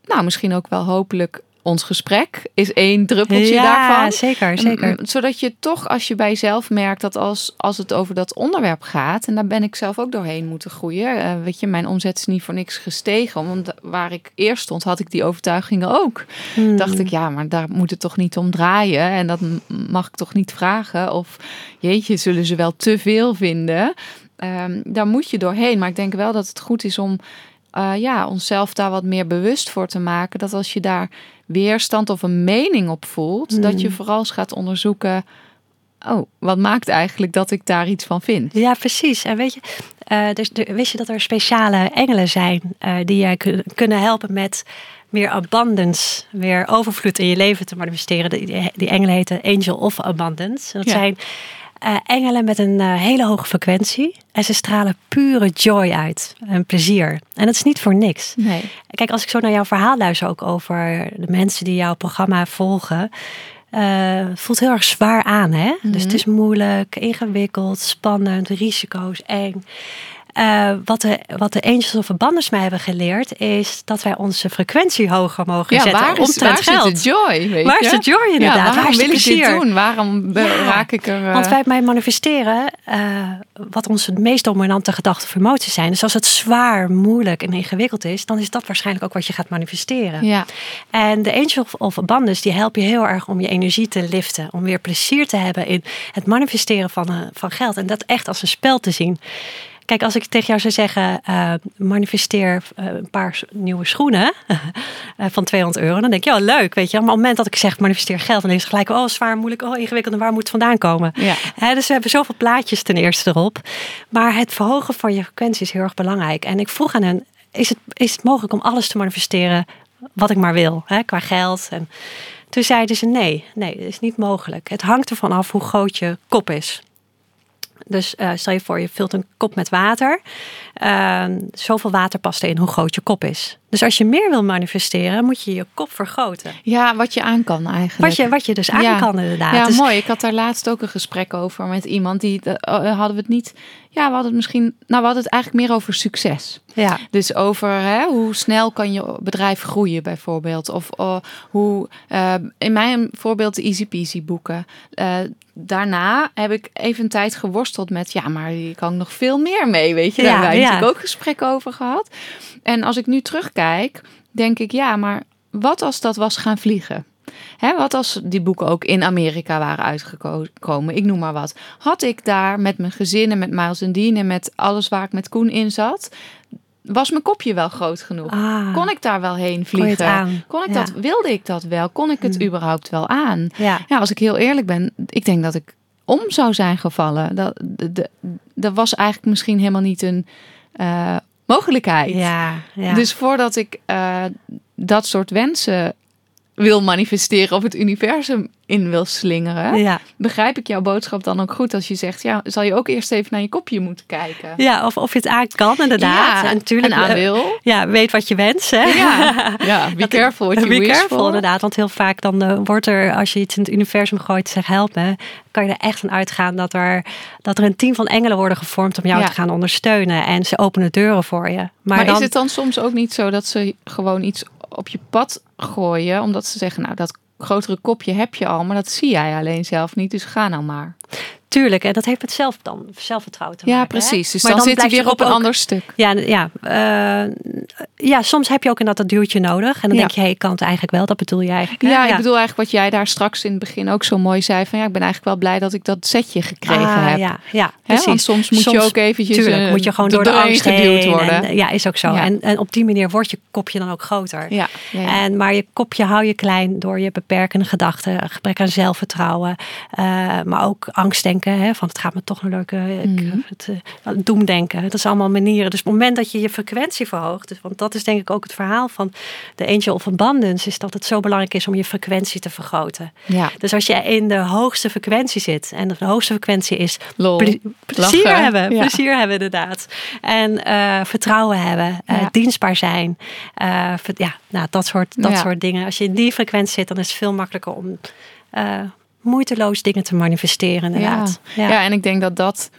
nou misschien ook wel hopelijk ons gesprek is één druppeltje ja, daarvan. zeker, zeker. Mm, Zodat je toch, als je bij jezelf merkt dat als, als het over dat onderwerp gaat, en daar ben ik zelf ook doorheen moeten groeien. eh, weet je, mijn omzet is niet voor niks gestegen. Want waar ik eerst stond, had ik die overtuigingen ook. Hmm. Dacht ik, ja, maar daar moet het toch niet om draaien. En dat mag ik toch niet vragen. Of jeetje, zullen ze wel te veel vinden. Ehm, daar moet je doorheen. Maar ik denk wel dat het goed is om eh, ja, onszelf daar wat meer bewust voor te maken. Dat als je daar weerstand of een mening op voelt, dat je vooral eens gaat onderzoeken. Oh, wat maakt eigenlijk dat ik daar iets van vind? Ja, precies. En weet je, eh, dus, de- wist je dat er speciale engelen zijn eh, die je kun- kunnen helpen met meer abundance, meer overvloed in je leven te manifesteren? Die, die- die engelen heten Angel of Abundance. En dat Ja. zijn eh, engelen met een eh, hele hoge frequentie en ze stralen pure joy uit en plezier. En dat is niet voor niks. Nee. Kijk, als ik zo naar jouw verhaal luister, ook over de mensen die jouw programma volgen, eh, voelt heel erg zwaar aan, hè? Dus het is moeilijk, ingewikkeld, spannend, risico's, eng. Eh, wat, de, wat de Angels of Abundance mij hebben geleerd, is dat wij onze frequentie hoger mogen Ja, zetten waar, is, waar geld. de joy? Weet Waar je? is de joy inderdaad? Ja, Waar waarom is wil ik dit doen? Waarom Ja. raak ik er... eh, Want wij bij manifesteren, eh, wat onze meest dominante gedachten of emoties zijn. Dus als het zwaar, moeilijk en ingewikkeld is, dan is dat waarschijnlijk ook wat je gaat manifesteren. Ja, En de Angel of- of Abundance, die helpen je heel erg om je energie te liften. Om weer plezier te hebben in het manifesteren van, eh, van geld. En dat echt als een spel te zien. Kijk, als ik tegen jou zou zeggen, eh, manifesteer eh, een paar nieuwe schoenen eh, van 200 euro. Dan denk je, ja leuk, weet je. Maar op het moment dat ik zeg manifesteer geld, dan is het gelijk, oh zwaar, moeilijk, oh ingewikkeld. En waar moet het vandaan komen? Ja. Dus we hebben zoveel plaatjes ten eerste erop. Maar het verhogen van je frequentie is heel erg belangrijk. En ik vroeg aan hen, is het, is het mogelijk om alles te manifesteren wat ik maar wil, hè, qua geld? En toen zeiden ze nee, nee, dat is niet mogelijk. Het hangt ervan af hoe groot je kop is. Dus eh, stel je voor, je vult een kop met water. Ehm, zoveel water past erin hoe groot je kop is. Dus als je meer wil manifesteren, moet je je kop vergroten. ja, wat je aan kan eigenlijk. Wat je, wat je dus aan Ja. kan inderdaad. Ja, Dus- mooi. Ik had daar laatst ook een gesprek over met iemand die eh, hadden we het niet. Ja, we hadden het misschien. Nou, we hadden het eigenlijk meer over succes. ja. Dus over hè, hoe snel kan je bedrijf groeien, bijvoorbeeld. Of eh, hoe, eh, in mijn voorbeeld, de Easy Peasy boeken. Eh, daarna heb ik even een tijd geworsteld met, ja, maar hier kan nog veel meer mee, weet je. Daar Ja, hebben wij ja. natuurlijk ook gesprekken over gehad. En als ik nu terugkijk, denk ik, ja, maar wat als dat was gaan vliegen? Hè, wat als die boeken ook in Amerika waren uitgekomen? Ik noem maar wat. Had ik daar met mijn gezin en met Miles en Dean en met alles waar ik met Koen in zat, was mijn kopje wel groot genoeg? Ah. Kon ik daar wel heen vliegen? Kon ik Ja. Hmm. dat, wilde ik dat wel? Kon ik het überhaupt wel aan? Ja. Ja, als ik heel eerlijk ben, ik denk dat ik om zou zijn gevallen. Dat, de, de- was eigenlijk misschien helemaal niet een eh, mogelijkheid. Ja, ja. Dus voordat ik eh, dat soort wensen wil manifesteren of het universum in wil slingeren, ja. begrijp ik jouw boodschap dan ook goed als je zegt, ja, zal je ook eerst even naar je kopje moeten kijken. ja, of, of je het aan kan inderdaad. Ja, en natuurlijk en aan eh, wil. Ja, weet wat je wenst. Hè? Ja, ja be careful what you Be wish careful for. inderdaad, want heel vaak dan eh, wordt er, als je iets in het universum gooit, zeg help me, kan je er echt van uitgaan dat er, dat er een team van engelen worden gevormd om jou Ja. te gaan ondersteunen. En ze openen deuren voor je. Maar, Maar, dan, is het dan soms ook niet zo dat ze gewoon iets op je pad gooien, omdat ze zeggen, nou, dat grotere kopje heb je al, maar dat zie jij alleen zelf niet, dus ga nou maar. Tuurlijk, en dat heeft met zelf dan zelfvertrouwen te Ja, maken. hè? precies. Dus Maar dan, zit hij weer op een ook- ander stuk. Ja, ja, eh, ja, soms heb je ook inderdaad dat duwtje nodig. En dan Ja. denk je, hey, ik kan het eigenlijk wel. Dat bedoel je eigenlijk. Ja, ik bedoel eigenlijk wat jij daar straks in het begin ook zo mooi zei. Van ja, ik ben eigenlijk wel blij dat ik dat setje gekregen Ah, heb. Ja, ja Hè, precies. want soms moet je ook eventjes Tuurlijk, eh, moet je gewoon door de angst geduwd heen. worden. En, ja, is ook zo. Ja. En, en op die manier wordt je kopje dan ook groter. ja, ja, ja. En, maar je kopje hou je klein door je beperkende gedachten, gebrek aan zelfvertrouwen, eh, maar ook angstdenken. Hè, van het gaat me toch nog lukken. Ik, Mhm. het, eh, doemdenken. Dat is allemaal manieren. Dus op het moment dat je je frequentie verhoogt, dus, want dat is denk ik ook het verhaal van de Angel of Abundance. Is dat het zo belangrijk is om je frequentie te vergroten. Ja. Dus als je in de hoogste frequentie zit. En de hoogste frequentie is Lol. ple- plezier Lachen. hebben. Ja. Plezier hebben inderdaad. En eh, vertrouwen hebben. eh, dienstbaar zijn. eh, ja, nou, dat, soort, dat soort dingen. Als je in die frequentie zit, dan is het veel makkelijker om eh, moeiteloos dingen te manifesteren inderdaad. Ja. Ja. en ik denk dat dat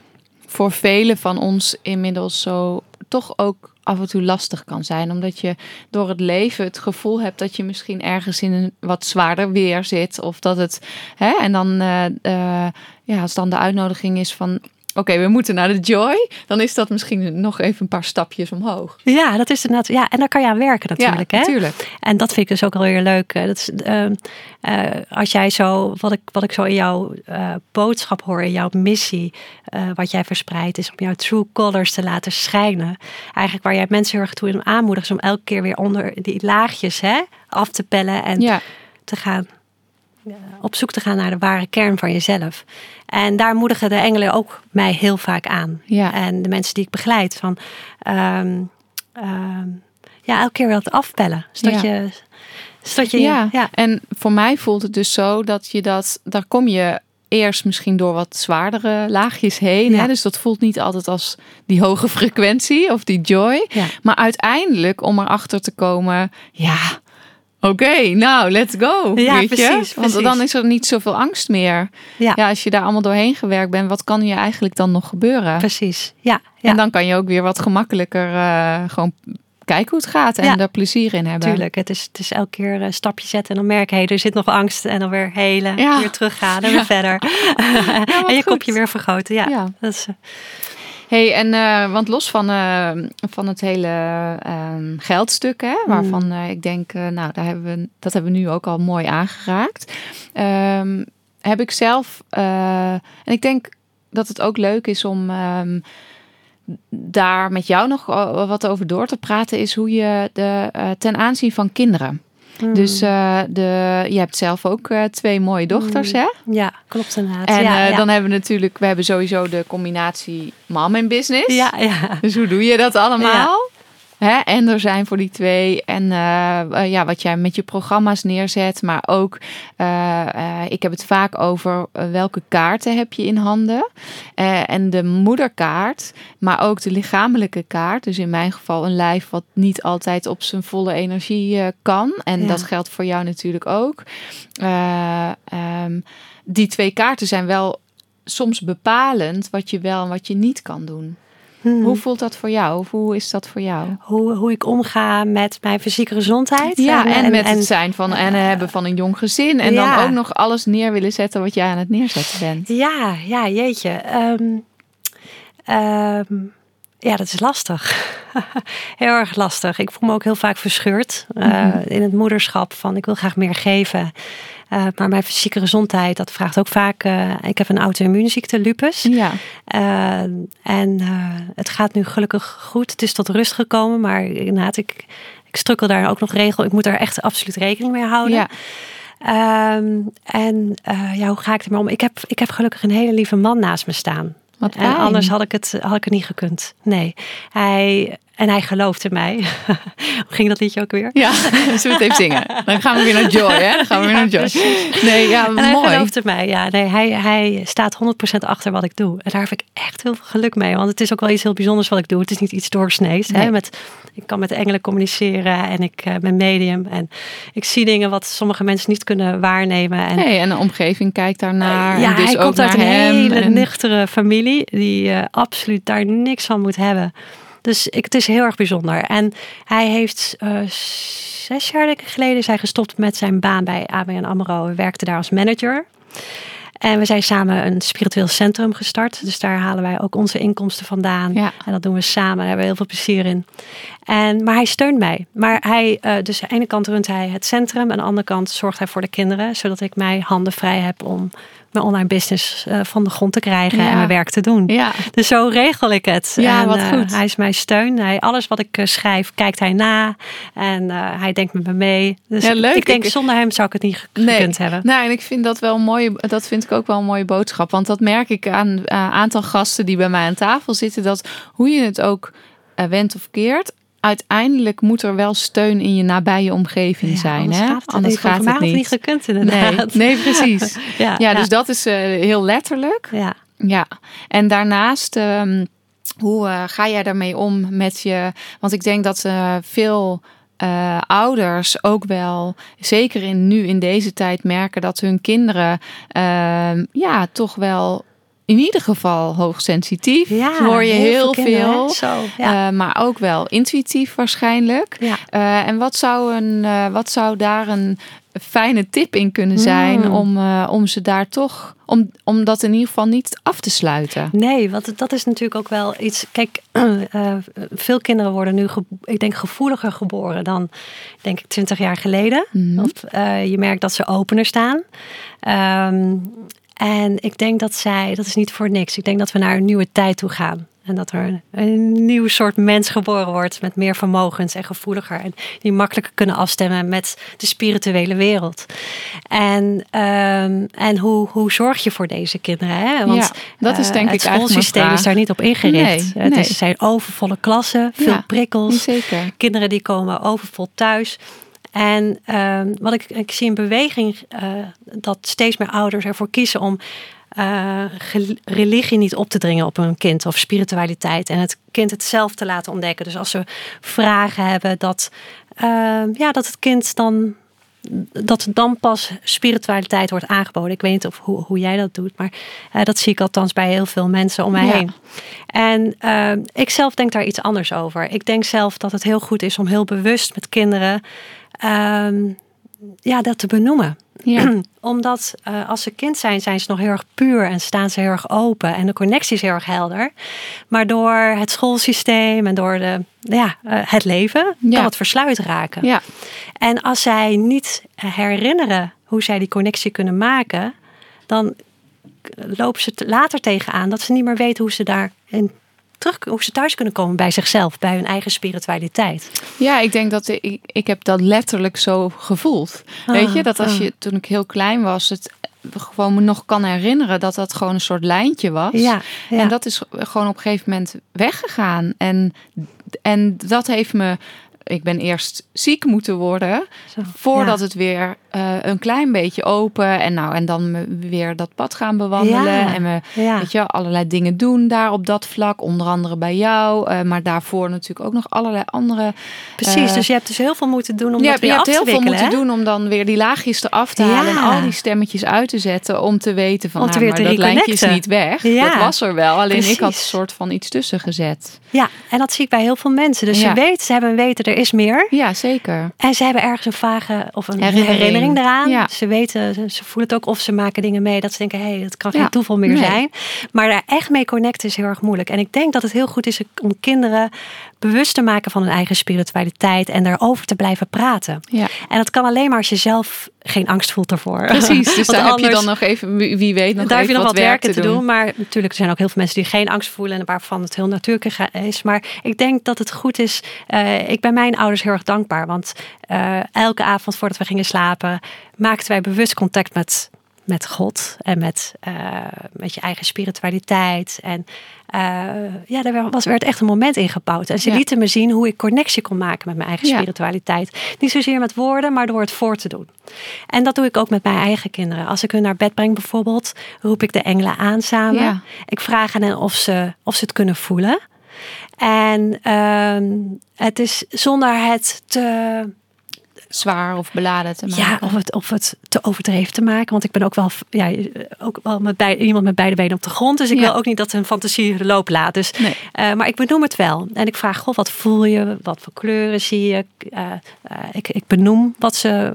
voor velen van ons inmiddels zo toch ook af en toe lastig kan zijn. Omdat je door het leven het gevoel hebt dat je misschien ergens in een wat zwaarder weer zit. Of dat het. Hè, en dan, eh, eh, ja, als dan de uitnodiging is van. Oké, we moeten naar de joy. Dan is dat misschien nog even een paar stapjes omhoog. Ja, dat is inderdaad. Ja, en daar kan je aan werken natuurlijk. ja, hè? natuurlijk. En dat vind ik dus ook alweer leuk. eh, Dat is, ehm, eh, als jij zo, wat ik, wat ik zo in jouw eh, boodschap hoor, in jouw missie, wat jij verspreidt, is om jouw true colors te laten schijnen. Eigenlijk waar jij mensen heel erg toe in aanmoedigt, is om elke keer weer onder die laagjes hè, af te pellen en Ja, te gaan. eh, Op zoek te gaan naar de ware kern van jezelf. En daar moedigen de engelen ook mij heel vaak aan. Ja. En de mensen die ik begeleid. Van, ehm, ehm, ja, elke keer wat afpellen. Zodat Ja. je... Zodat je ja. ja. en voor mij voelt het dus zo dat je dat, daar kom je eerst misschien door wat zwaardere laagjes heen. Ja. Hè? Dus dat voelt niet altijd als die hoge frequentie of die joy. Ja. Maar uiteindelijk om erachter te komen, ja, oké, nou, let's go. Ja, weet je? precies, Want dan is er niet zoveel angst meer. Ja. Ja, als je daar allemaal doorheen gewerkt bent, wat kan je eigenlijk dan nog gebeuren? Precies. Ja, ja En dan kan je ook weer wat gemakkelijker eh, gewoon kijken hoe het gaat en Ja. er plezier in hebben. natuurlijk. Het is, het is elke keer een stapje zetten en dan merk je, hey, er zit nog angst. En dan weer helen, Ja. weer teruggaan en weer verder. en je goed. kopje weer vergroten. Ja, Ja. Dat is, eh, Hey, en eh, want los van, eh, van het hele ehm, geldstuk, hè, waarvan Hmm. eh, ik denk, nou, daar hebben we, dat hebben we nu ook al mooi aangeraakt. Ehm, heb ik zelf, en ik denk dat het ook leuk is om ehm, daar met jou nog wat over door te praten, is hoe je de, ten aanzien van kinderen. Hmm. Dus eh, de, je hebt zelf ook eh, twee mooie dochters, hè? ja, klopt inderdaad. En ja, eh, ja. dan hebben we natuurlijk, we hebben sowieso de combinatie mom en business. ja, ja. Dus hoe doe je dat allemaal? Hè? En er zijn voor die twee. En eh, eh, ja, wat jij met je programma's neerzet. Maar ook, eh, ik heb het vaak over welke kaarten heb je in handen. En de moederkaart, maar ook de lichamelijke kaart. Dus in mijn geval een lijf wat niet altijd op zijn volle energie kan. En Ja. dat geldt voor jou natuurlijk ook. Eh, ehm, die twee kaarten zijn wel soms bepalend wat je wel en wat je niet kan doen. Hmm. Hoe voelt dat voor jou? Of hoe is dat voor jou? hoe, hoe ik omga met mijn fysieke gezondheid. Ja, en, met het zijn van en hebben van een jong gezin. En Ja. dan ook nog alles neer willen zetten wat jij aan het neerzetten bent. Ja, ja, jeetje. Ehm, ehm, ja, dat is lastig. heel erg lastig. Ik voel me ook heel vaak verscheurd eh, Mhm. in het moederschap. Van ik wil graag meer geven. Eh, maar mijn fysieke gezondheid, dat vraagt ook vaak. eh, ik heb een auto-immuunziekte, lupus. Ja, Eh, en het gaat nu gelukkig goed. Het is tot rust gekomen. Maar inderdaad, ik, ik strukkel daar ook nog regel. Ik moet daar echt absoluut rekening mee houden. ja, Ehm, en ja, hoe ga ik ermee om? Ik heb, ik heb gelukkig een hele lieve man naast me staan. wat En anders had ik, het, had ik het niet gekund. Nee. Hij, en hij gelooft in mij. hoe ging dat liedje ook weer? Ja, zullen we het even zingen? Dan gaan we weer naar Joy, hè? Dan gaan we weer naar Joy. Nee, ja, En hij mooi. in mij. Ja, nee, hij, hij staat 100% achter wat ik doe. En daar heb ik echt heel veel geluk mee. Want het is ook wel iets heel bijzonders wat ik doe. Het is niet iets doorsnees. Nee. Hè? Met, ik kan met engelen communiceren. En ik eh, ben medium. En ik zie dingen wat sommige mensen niet kunnen waarnemen. En Nee, en de omgeving kijkt daarnaar. Ja, en dus hij ook komt uit een hele en- nuchtere familie die eh, absoluut daar niks van moet hebben. Dus ik, het is heel erg bijzonder. En hij heeft eh, zes jaar denk ik, geleden is hij gestopt met zijn baan bij ABN AMRO. Hij werkte daar als manager. En we zijn samen een spiritueel centrum gestart. Dus daar halen wij ook onze inkomsten vandaan. Ja. En dat doen we samen. Daar hebben we heel veel plezier in. En, maar hij steunt mij. Maar hij, eh, dus aan de ene kant runt hij het centrum. Aan de andere kant zorgt hij voor de kinderen. Zodat ik mij handen vrij heb om mijn online business eh, van de grond te krijgen. Ja. En mijn werk te doen. Ja, Dus zo regel ik het. Ja, en, wat eh, goed. hij is mijn steun. Hij, alles wat ik eh, schrijf, kijkt hij na. En hij denkt met me mee. Dus Ja, leuk. ik denk, Ik- zonder hem zou ik het niet Nee. gekund hebben. Nou, en ik vind dat wel een mooie. Dat vind ik ook wel een mooie boodschap. Want dat merk ik aan een aantal gasten die bij mij aan tafel zitten. Dat hoe je het ook wendt of keert. Uiteindelijk moet er wel steun in je nabije omgeving Ja, zijn. anders hè? gaat het, anders gaat het niet. niet gekund nee, inderdaad. nee, precies. ja, Ja, dus dat is eh, heel letterlijk. ja. Ja, en daarnaast, ehm, hoe eh, ga jij daarmee om met je? Want ik denk dat eh, veel ouders ook wel, zeker in, nu in deze tijd, merken dat hun kinderen, ehm, ja, toch wel in ieder geval hoogsensitief. Ja, hoor je heel, veel. Zo, ja. eh, maar ook wel intuïtief waarschijnlijk. ja. Eh, en wat zou, een, eh, wat zou daar een fijne tip in kunnen zijn Hmm. om, eh, om ze daar toch, om, om dat in ieder geval niet af te sluiten? Nee, want dat is natuurlijk ook wel iets. Kijk, veel kinderen worden nu, ik denk, gevoeliger geboren dan, denk ik, twintig jaar geleden. Mhm. Of, je merkt dat ze opener staan. Ehm, en ik denk dat zij, dat is niet voor niks. Ik denk dat we naar een nieuwe tijd toe gaan. En dat er een, een nieuw soort mens geboren wordt met meer vermogens en gevoeliger. En die makkelijker kunnen afstemmen met de spirituele wereld. En, ehm, en hoe, hoe zorg je voor deze kinderen? Hè? Want Ja, dat is eh, denk het ik eigenlijk mijn schoolsysteem is daar niet op ingericht. Nee, het nee. is, zijn overvolle klassen, veel Ja, prikkels. Zeker. Kinderen die komen overvol thuis. En ehm, wat ik, ik zie in beweging, eh, dat steeds meer ouders ervoor kiezen om eh, religie niet op te dringen op een kind of spiritualiteit. En het kind het zelf te laten ontdekken. Dus als ze vragen hebben, dat, ehm, ja, dat het kind dan. Dat dan pas spiritualiteit wordt aangeboden. Ik weet niet of, hoe, hoe jij dat doet, maar eh, dat zie ik althans bij heel veel mensen om mij Ja. heen. En ehm, ik zelf denk daar iets anders over. Ik denk zelf dat het heel goed is om heel bewust met kinderen ehm, ja, dat te benoemen. Ja. Omdat eh, als ze kind zijn, zijn ze nog heel erg puur en staan ze heel erg open en de connectie is heel erg helder. Maar door het schoolsysteem en door de, ja, eh, het leven Ja. kan het versluit raken. ja, En als zij niet herinneren hoe zij die connectie kunnen maken, dan lopen ze te- later tegenaan dat ze niet meer weten hoe ze daarin terug, hoe ze thuis kunnen komen bij zichzelf, bij hun eigen spiritualiteit. ja, ik denk dat ik, ik heb dat letterlijk zo gevoeld. Weet je, dat als ah. je toen ik heel klein was, het gewoon me nog kan herinneren dat dat gewoon een soort lijntje was. Ja, ja. En dat is gewoon op een gegeven moment weggegaan. En, en dat heeft me. Ik ben eerst ziek moeten worden. Zo, Voordat ja. het weer eh, een klein beetje open. En, nou, en dan weer dat pad gaan bewandelen. Ja, En we ja. weet je, allerlei dingen doen daar op dat vlak. Onder andere bij jou. eh, maar daarvoor natuurlijk ook nog allerlei andere. Precies, eh, dus je hebt dus heel veel moeten doen om je dat je hebt heel veel moeten hè? doen om dan weer die laagjes eraf te halen. Ja. En al die stemmetjes uit te zetten. Om te weten van Om nou, maar dat lijntje is niet weg. Ja. Dat was er wel. Alleen ik had een soort van iets tussen gezet. Ja, en dat zie ik bij heel veel mensen. Dus Ja. ze weten, ze hebben een weten, er is meer. Ja, zeker. En ze hebben ergens een vage of een Herinnering. herinnering, eraan. Ja. Ze weten, ze- voelen het ook of ze maken dingen mee dat ze denken, hé, hey, dat kan Ja. geen toeval meer Nee. zijn. Maar daar echt mee connecten is heel erg moeilijk. En ik denk dat het heel goed is om kinderen bewust te maken van hun eigen spiritualiteit en daarover te blijven praten. Ja. En dat kan alleen maar als je zelf geen angst voelt ervoor. Precies, dus daar heb je dan nog even, wie weet, nog daar heb je nog wat werk werken te doen. Maar natuurlijk er zijn ook heel veel mensen die geen angst voelen en waarvan het heel natuurlijk is. Maar ik denk dat het goed is. eh, ik ben mijn ouders heel erg dankbaar. Want eh, elke avond voordat we gingen slapen, maakten wij bewust contact met, met God en met, eh, met je eigen spiritualiteit. En eh, ja, daar was, werd echt een moment ingebouwd. En ze Ja. lieten me zien hoe ik connectie kon maken met mijn eigen Ja. spiritualiteit. Niet zozeer met woorden, maar door het voor te doen. En dat doe ik ook met mijn eigen kinderen. Als ik hun naar bed breng bijvoorbeeld, roep ik de engelen aan samen. Ja. Ik vraag aan hen of ze, of ze het kunnen voelen. En ehm, het is zonder het te, Zwaar of beladen te maken. ja, of het, of het te overdreven te maken. Want ik ben ook wel, ja, ook wel met bij, iemand met beide benen op de grond. Dus ik Ja. wil ook niet dat hun fantasie de loop laat. Dus, Nee. eh, maar ik benoem het wel. En ik vraag, goh, wat voel je? Wat voor kleuren zie je? Eh, eh, ik, ik benoem wat ze...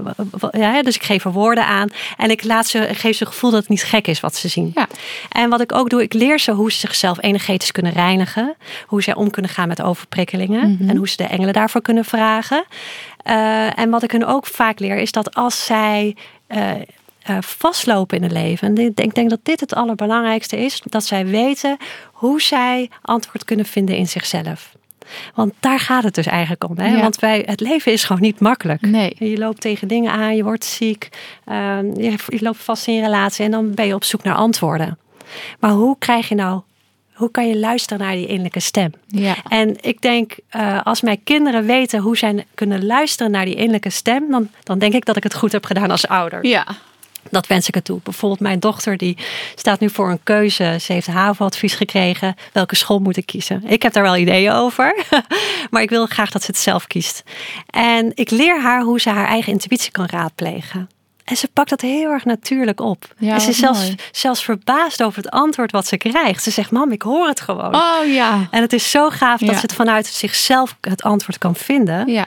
ja, dus ik geef er woorden aan. En ik laat ze, ik geef ze het gevoel dat het niet gek is wat ze zien. Ja. En wat ik ook doe, ik leer ze hoe ze zichzelf energetisch kunnen reinigen. Hoe zij om kunnen gaan met overprikkelingen. Mhm. En hoe ze de engelen daarvoor kunnen vragen. Eh, en wat ik hun ook vaak leer, is dat als zij eh, eh, vastlopen in het leven. En ik denk dat dit het allerbelangrijkste is. Dat zij weten hoe zij antwoord kunnen vinden in zichzelf. Want daar gaat het dus eigenlijk om. Hè? Ja. Want wij, het leven is gewoon niet makkelijk. Nee. Je loopt tegen dingen aan, je wordt ziek, ehm, je, je loopt vast in je relatie en dan ben je op zoek naar antwoorden. Maar hoe krijg je nou hoe kan je luisteren naar die innerlijke stem? Ja. En ik denk, eh, als mijn kinderen weten hoe zij kunnen luisteren naar die innerlijke stem, dan, dan denk ik dat ik het goed heb gedaan als ouder. Ja. Dat wens ik het toe. Bijvoorbeeld mijn dochter die staat nu voor een keuze. Ze heeft HAVO-advies gekregen. Welke school moet ik kiezen? Ik heb daar wel ideeën over. maar ik wil graag dat ze het zelf kiest. En ik leer haar hoe ze haar eigen intuïtie kan raadplegen. En ze pakt dat heel erg natuurlijk op. Ja, en ze is zelfs, mooi. zelfs verbaasd over het antwoord wat ze krijgt. Ze zegt, mam, ik hoor het gewoon. Oh ja. En het is zo gaaf dat Ja. ze het vanuit zichzelf het antwoord kan vinden. Ja.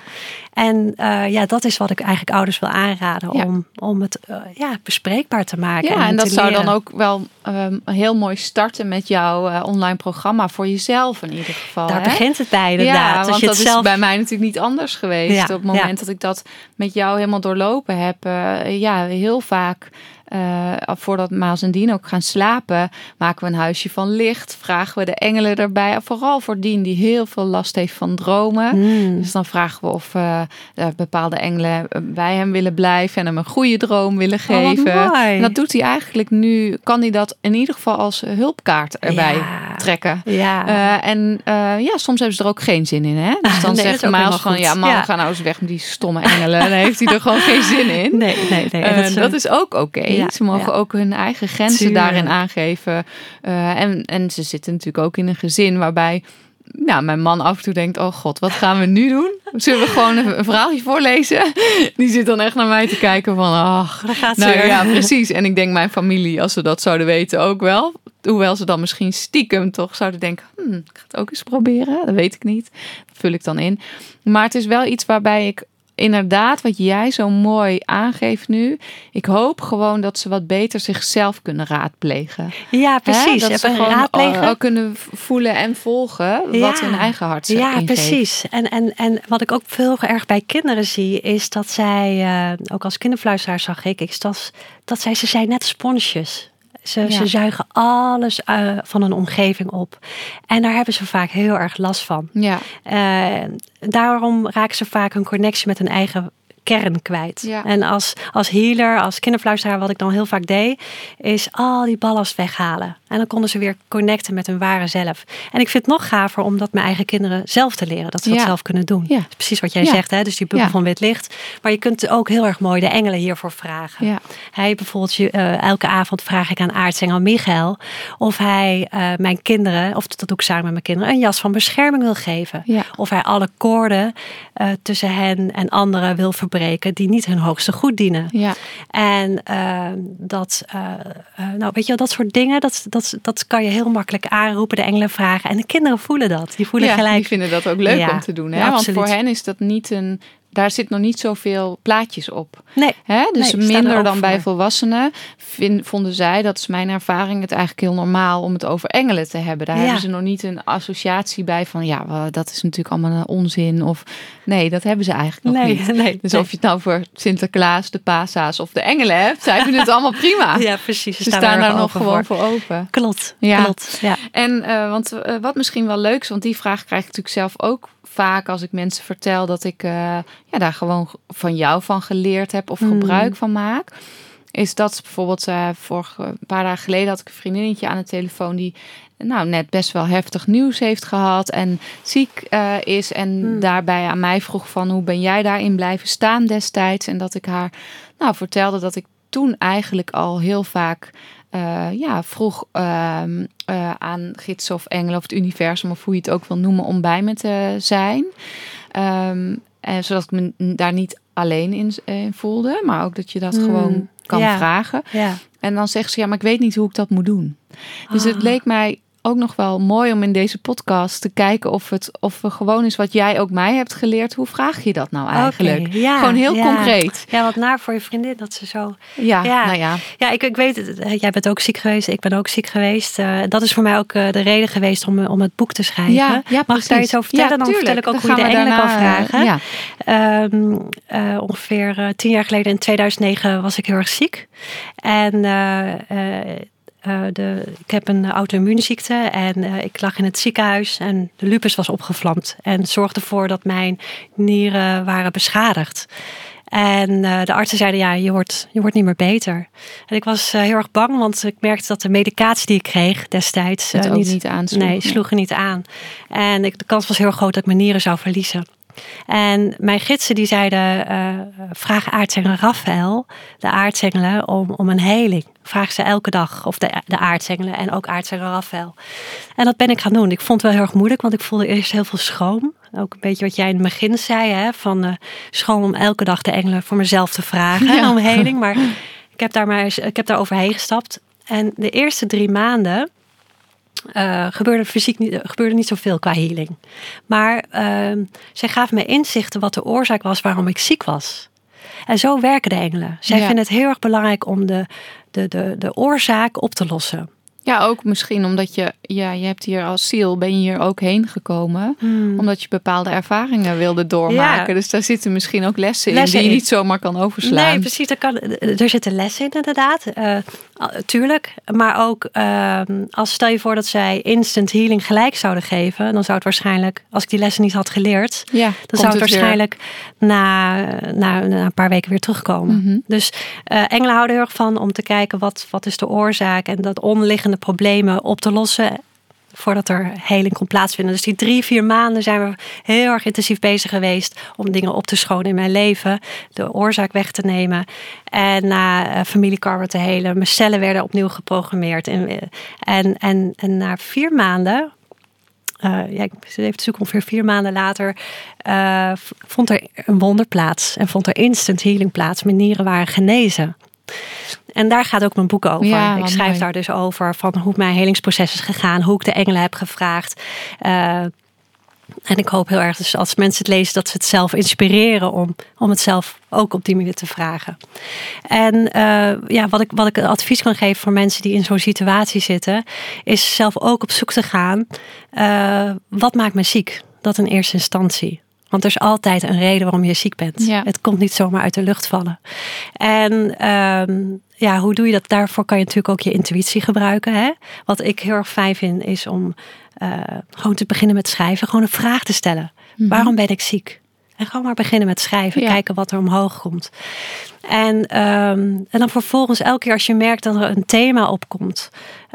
En eh, ja, dat is wat ik eigenlijk ouders wil aanraden. Ja. Om, om het eh, ja, bespreekbaar te maken. Ja, en dat zou dan ook wel ehm, heel mooi starten met jouw eh, online programma voor jezelf in ieder geval. Daar hè? begint het bij inderdaad. Ja, want je dat zelf... is bij mij natuurlijk niet anders geweest. Ja, Op het moment dat ik dat met jou helemaal doorlopen heb. ja, heel vaak eh, voordat Maas en Dien ook gaan slapen, maken we een huisje van licht. Vragen we de engelen erbij. Vooral voor Dien die heel veel last heeft van dromen. Mm. Dus dan vragen we of eh, bepaalde engelen eh, bij hem willen blijven en hem een goede droom willen Oh, geven. En dat doet hij eigenlijk nu. Kan hij dat in ieder geval als hulpkaart erbij Ja. trekken. Ja. En ja, soms hebben ze er ook geen zin in. Hè? Dus dan Nee, zegt Maas goed. ja, man, Ja. ga nou eens weg met die stomme engelen. Dan heeft hij er gewoon geen zin in. nee, nee, nee. En is, dat is ook oké. Ja, ze mogen ja. ook hun eigen grenzen Tuurlijk. daarin aangeven. Eh, en, en ze zitten natuurlijk ook in een gezin waarbij nou, mijn man af en toe denkt: Oh god, wat gaan we nu doen? Zullen we gewoon een, een verhaaltje voorlezen? Die zit dan echt naar mij te kijken van: Ach, Daar gaat ze nou weer. ja, precies. En ik denk mijn familie, als ze dat zouden weten, ook wel. Hoewel ze dan misschien stiekem toch zouden denken: hm, ik ga het ook eens proberen. Dat weet ik niet. Dat vul ik dan in. Maar het is wel iets waarbij ik inderdaad, wat jij zo mooi aangeeft nu. Ik hoop gewoon dat ze wat beter zichzelf kunnen raadplegen. ja, precies. Hè? Dat ze gewoon raadplegen. ook kunnen voelen en volgen wat Ja. hun eigen hart ze Ja, ingeeft. precies. En, en, en wat ik ook veel erg bij kinderen zie, is dat zij, eh, ook als kinderfluisteraar zag ik, is dat, dat zij, ze zijn net sponsjes. Ze, Ja. ze zuigen alles eh, van een omgeving op. En daar hebben ze vaak heel erg last van. Ja, Eh, daarom raken ze vaak hun connectie met hun eigen kern kwijt. Ja. En als, als healer, als kinderfluisteraar, wat ik dan heel vaak deed, is al die ballast weghalen. En dan konden ze weer connecten met hun ware zelf. En ik vind het nog gaver om dat mijn eigen kinderen zelf te leren. Dat ze dat Ja. zelf kunnen doen. Ja. Dat is precies wat jij Ja. zegt, hè? dus die bubbel van wit licht. Maar je kunt ook heel erg mooi de engelen hiervoor vragen. Hij bijvoorbeeld, eh, elke avond vraag ik aan aartsengel Michael of hij eh, mijn kinderen, of dat doe ik samen met mijn kinderen, een jas van bescherming wil geven. Of hij alle koorden eh, tussen hen en anderen wil verbreken die niet hun hoogste goed dienen. ja. En dat, nou weet je wel, dat soort dingen, dat, dat, dat kan je heel makkelijk aanroepen, de engelen vragen. En de kinderen voelen dat. Die voelen ja, gelijk. die vinden dat ook leuk Ja. om te doen. Hè? Ja, Want voor hen is dat niet een... Daar zit nog niet zoveel plaatjes op. Nee, Hè? Dus Nee, er minder dan bij volwassenen vonden zij, dat is mijn ervaring, het eigenlijk heel normaal om het over engelen te hebben. Daar Ja. hebben ze nog niet een associatie bij van ja, dat is natuurlijk allemaal een onzin. Of nee, dat hebben ze eigenlijk nog nee, niet. nee. Dus nee. of je het nou voor Sinterklaas, de Pasa's of de engelen hebt, zij vinden het allemaal prima. Ja, precies. Ze staan, daar nog gewoon voor. voor open. Klopt, Ja. klopt. Ja. En eh, want eh, wat misschien wel leuk is, want die vraag krijg ik natuurlijk zelf ook vaak als ik mensen vertel dat ik eh, ja, daar gewoon van jou van geleerd heb of Mm. gebruik van maak. Is dat bijvoorbeeld eh vorige een paar dagen geleden had ik een vriendinnetje aan de telefoon die nou net best wel heftig nieuws heeft gehad en ziek eh, is en Mm. daarbij aan mij vroeg van hoe ben jij daarin blijven staan destijds en dat ik haar nou vertelde dat ik toen eigenlijk al heel vaak eh, ja, vroeg ehm, eh, aan gidsen of engelen of het universum of hoe je het ook wil noemen om bij me te zijn. Ehm, en zodat ik me daar niet alleen in, in voelde, maar ook dat je dat Hmm, gewoon kan ja. vragen. Ja. En dan zegt ze, ja, maar ik weet niet hoe ik dat moet doen. Dus het Ah. leek mij ook nog wel mooi om in deze podcast te kijken of het of we gewoon is wat jij ook mij hebt geleerd. Hoe vraag je dat nou eigenlijk? Ja, gewoon heel ja. concreet. Ja, wat naar voor je vriendin dat ze zo. Ja, Ja. nou ja. Ja, ik, ik weet het. eh, Jij bent ook ziek geweest. Ik ben ook ziek geweest. Eh, dat is voor mij ook eh, de reden geweest om, om het boek te schrijven. Ja, ja, Mag ik daar iets over vertellen? Ja, dan vertel ik ook Dan hoe je de engelen kan vragen. Ja. Ehm, eh, ongeveer tien jaar geleden, in 2009, was ik heel erg ziek. En eh, de, ik heb een auto-immuunziekte en eh, ik lag in het ziekenhuis en de lupus was opgevlamd. En zorgde ervoor dat mijn nieren waren beschadigd. En eh, de artsen zeiden, ja, je wordt, je wordt niet meer beter. En ik was heel erg bang, want ik merkte dat de medicatie die ik kreeg destijds... Ook niet aansloeg. Nee, sloeg er niet aan. En ik, de kans was heel groot dat ik mijn nieren zou verliezen. En mijn gidsen die zeiden, eh, vraag aartsengel Raphaël, de aartsengelen, om, om een heling. Vraag ze elke dag, of de, de aartsengelen en ook aartsengel Raphaël. En dat ben ik gaan doen. Ik vond het wel heel erg moeilijk, want ik voelde eerst heel veel schroom. Ook een beetje wat jij in het begin zei, hè, van eh schroom om elke dag de engelen voor mezelf te vragen Ja. om heling. Maar ik heb daar maar ik heb daar overheen gestapt. En de eerste drie maanden eh, gebeurde fysiek niet, eh, gebeurde niet zoveel qua healing. Maar ehm, zij gaven me inzichten wat de oorzaak was waarom ik ziek was. En zo werken de engelen. Zij Ja. vinden het heel erg belangrijk om de, de, de, de oorzaak op te lossen. Ja, ook misschien omdat je, ja, je hebt hier als ziel, ben je hier ook heen gekomen. Omdat je bepaalde ervaringen wilde doormaken. Ja. Dus daar zitten misschien ook lessen, Lessen in die je in. niet zomaar kan overslaan. Nee, precies. Er, kan, er zitten lessen in, inderdaad. Eh, tuurlijk. Maar ook ehm, als stel je voor dat zij instant healing gelijk zouden geven, dan zou het waarschijnlijk, als ik die lessen niet had geleerd, Ja, dan zou het waarschijnlijk na, na, na een paar weken weer terugkomen. Mhm. Dus eh, engelen houden heel erg van om te kijken wat, wat is de oorzaak en dat onderliggende problemen op te lossen voordat er heling kon plaatsvinden. Dus die drie, vier maanden zijn we heel erg intensief bezig geweest om dingen op te schonen in mijn leven, de oorzaak weg te nemen en na uh, familiekarma te helen. Mijn cellen werden opnieuw geprogrammeerd en, eh, en, en, en na vier maanden uh, ja, ik zit even te zoeken, ongeveer vier maanden later vond er een wonder plaats en vond er instant healing plaats. Mijn nieren waren genezen. En daar gaat ook mijn boek over. Ja, ik schrijf mooi. daar dus over van hoe mijn helingsproces is gegaan, hoe ik de engelen heb gevraagd. Uh, en ik hoop heel erg dus als mensen het lezen dat ze het zelf inspireren om, om het zelf ook op die manier te vragen. En uh, ja, wat ik, wat ik advies kan geven voor mensen die in zo'n situatie zitten, is zelf ook op zoek te gaan. Uh, wat maakt me ziek? Dat in eerste instantie. Want er is altijd een reden waarom je ziek bent. Ja. Het komt niet zomaar uit de lucht vallen. En um, ja, hoe doe je dat? Daarvoor kan je natuurlijk ook je intuïtie gebruiken. Hè? Wat ik heel erg fijn vind, is om uh, gewoon te beginnen met schrijven. Gewoon een vraag te stellen. Mhm. Waarom ben ik ziek? En gewoon maar beginnen met schrijven. Ja. Kijken wat er omhoog komt. En, um, en dan vervolgens elke keer als je merkt dat er een thema opkomt.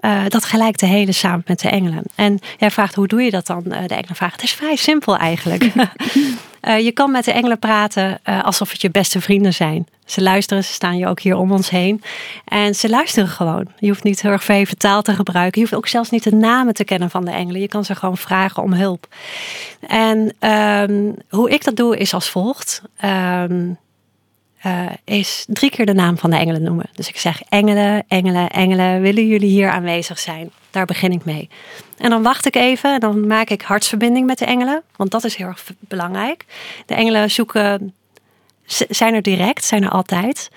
Uh, dat gelijk te helen samen met de engelen. En jij vraagt hoe doe je dat dan? Uh, de engelen vragen. Het is vrij simpel eigenlijk. uh, je kan met de engelen praten alsof het je beste vrienden zijn. Ze luisteren, ze staan je ook hier om ons heen. En ze luisteren gewoon. Je hoeft niet heel erg veel taal te gebruiken. Je hoeft ook zelfs niet de namen te kennen van de engelen. Je kan ze gewoon vragen om hulp. En um, hoe ik dat doe is als volgt. Um, uh, is drie keer de naam van de engelen noemen. Dus ik zeg engelen, engelen, engelen, willen jullie hier aanwezig zijn? Daar begin ik mee. En dan wacht ik even en dan maak ik hartsverbinding met de engelen. Want dat is heel erg belangrijk. De engelen zoeken, zijn er direct, zijn er altijd.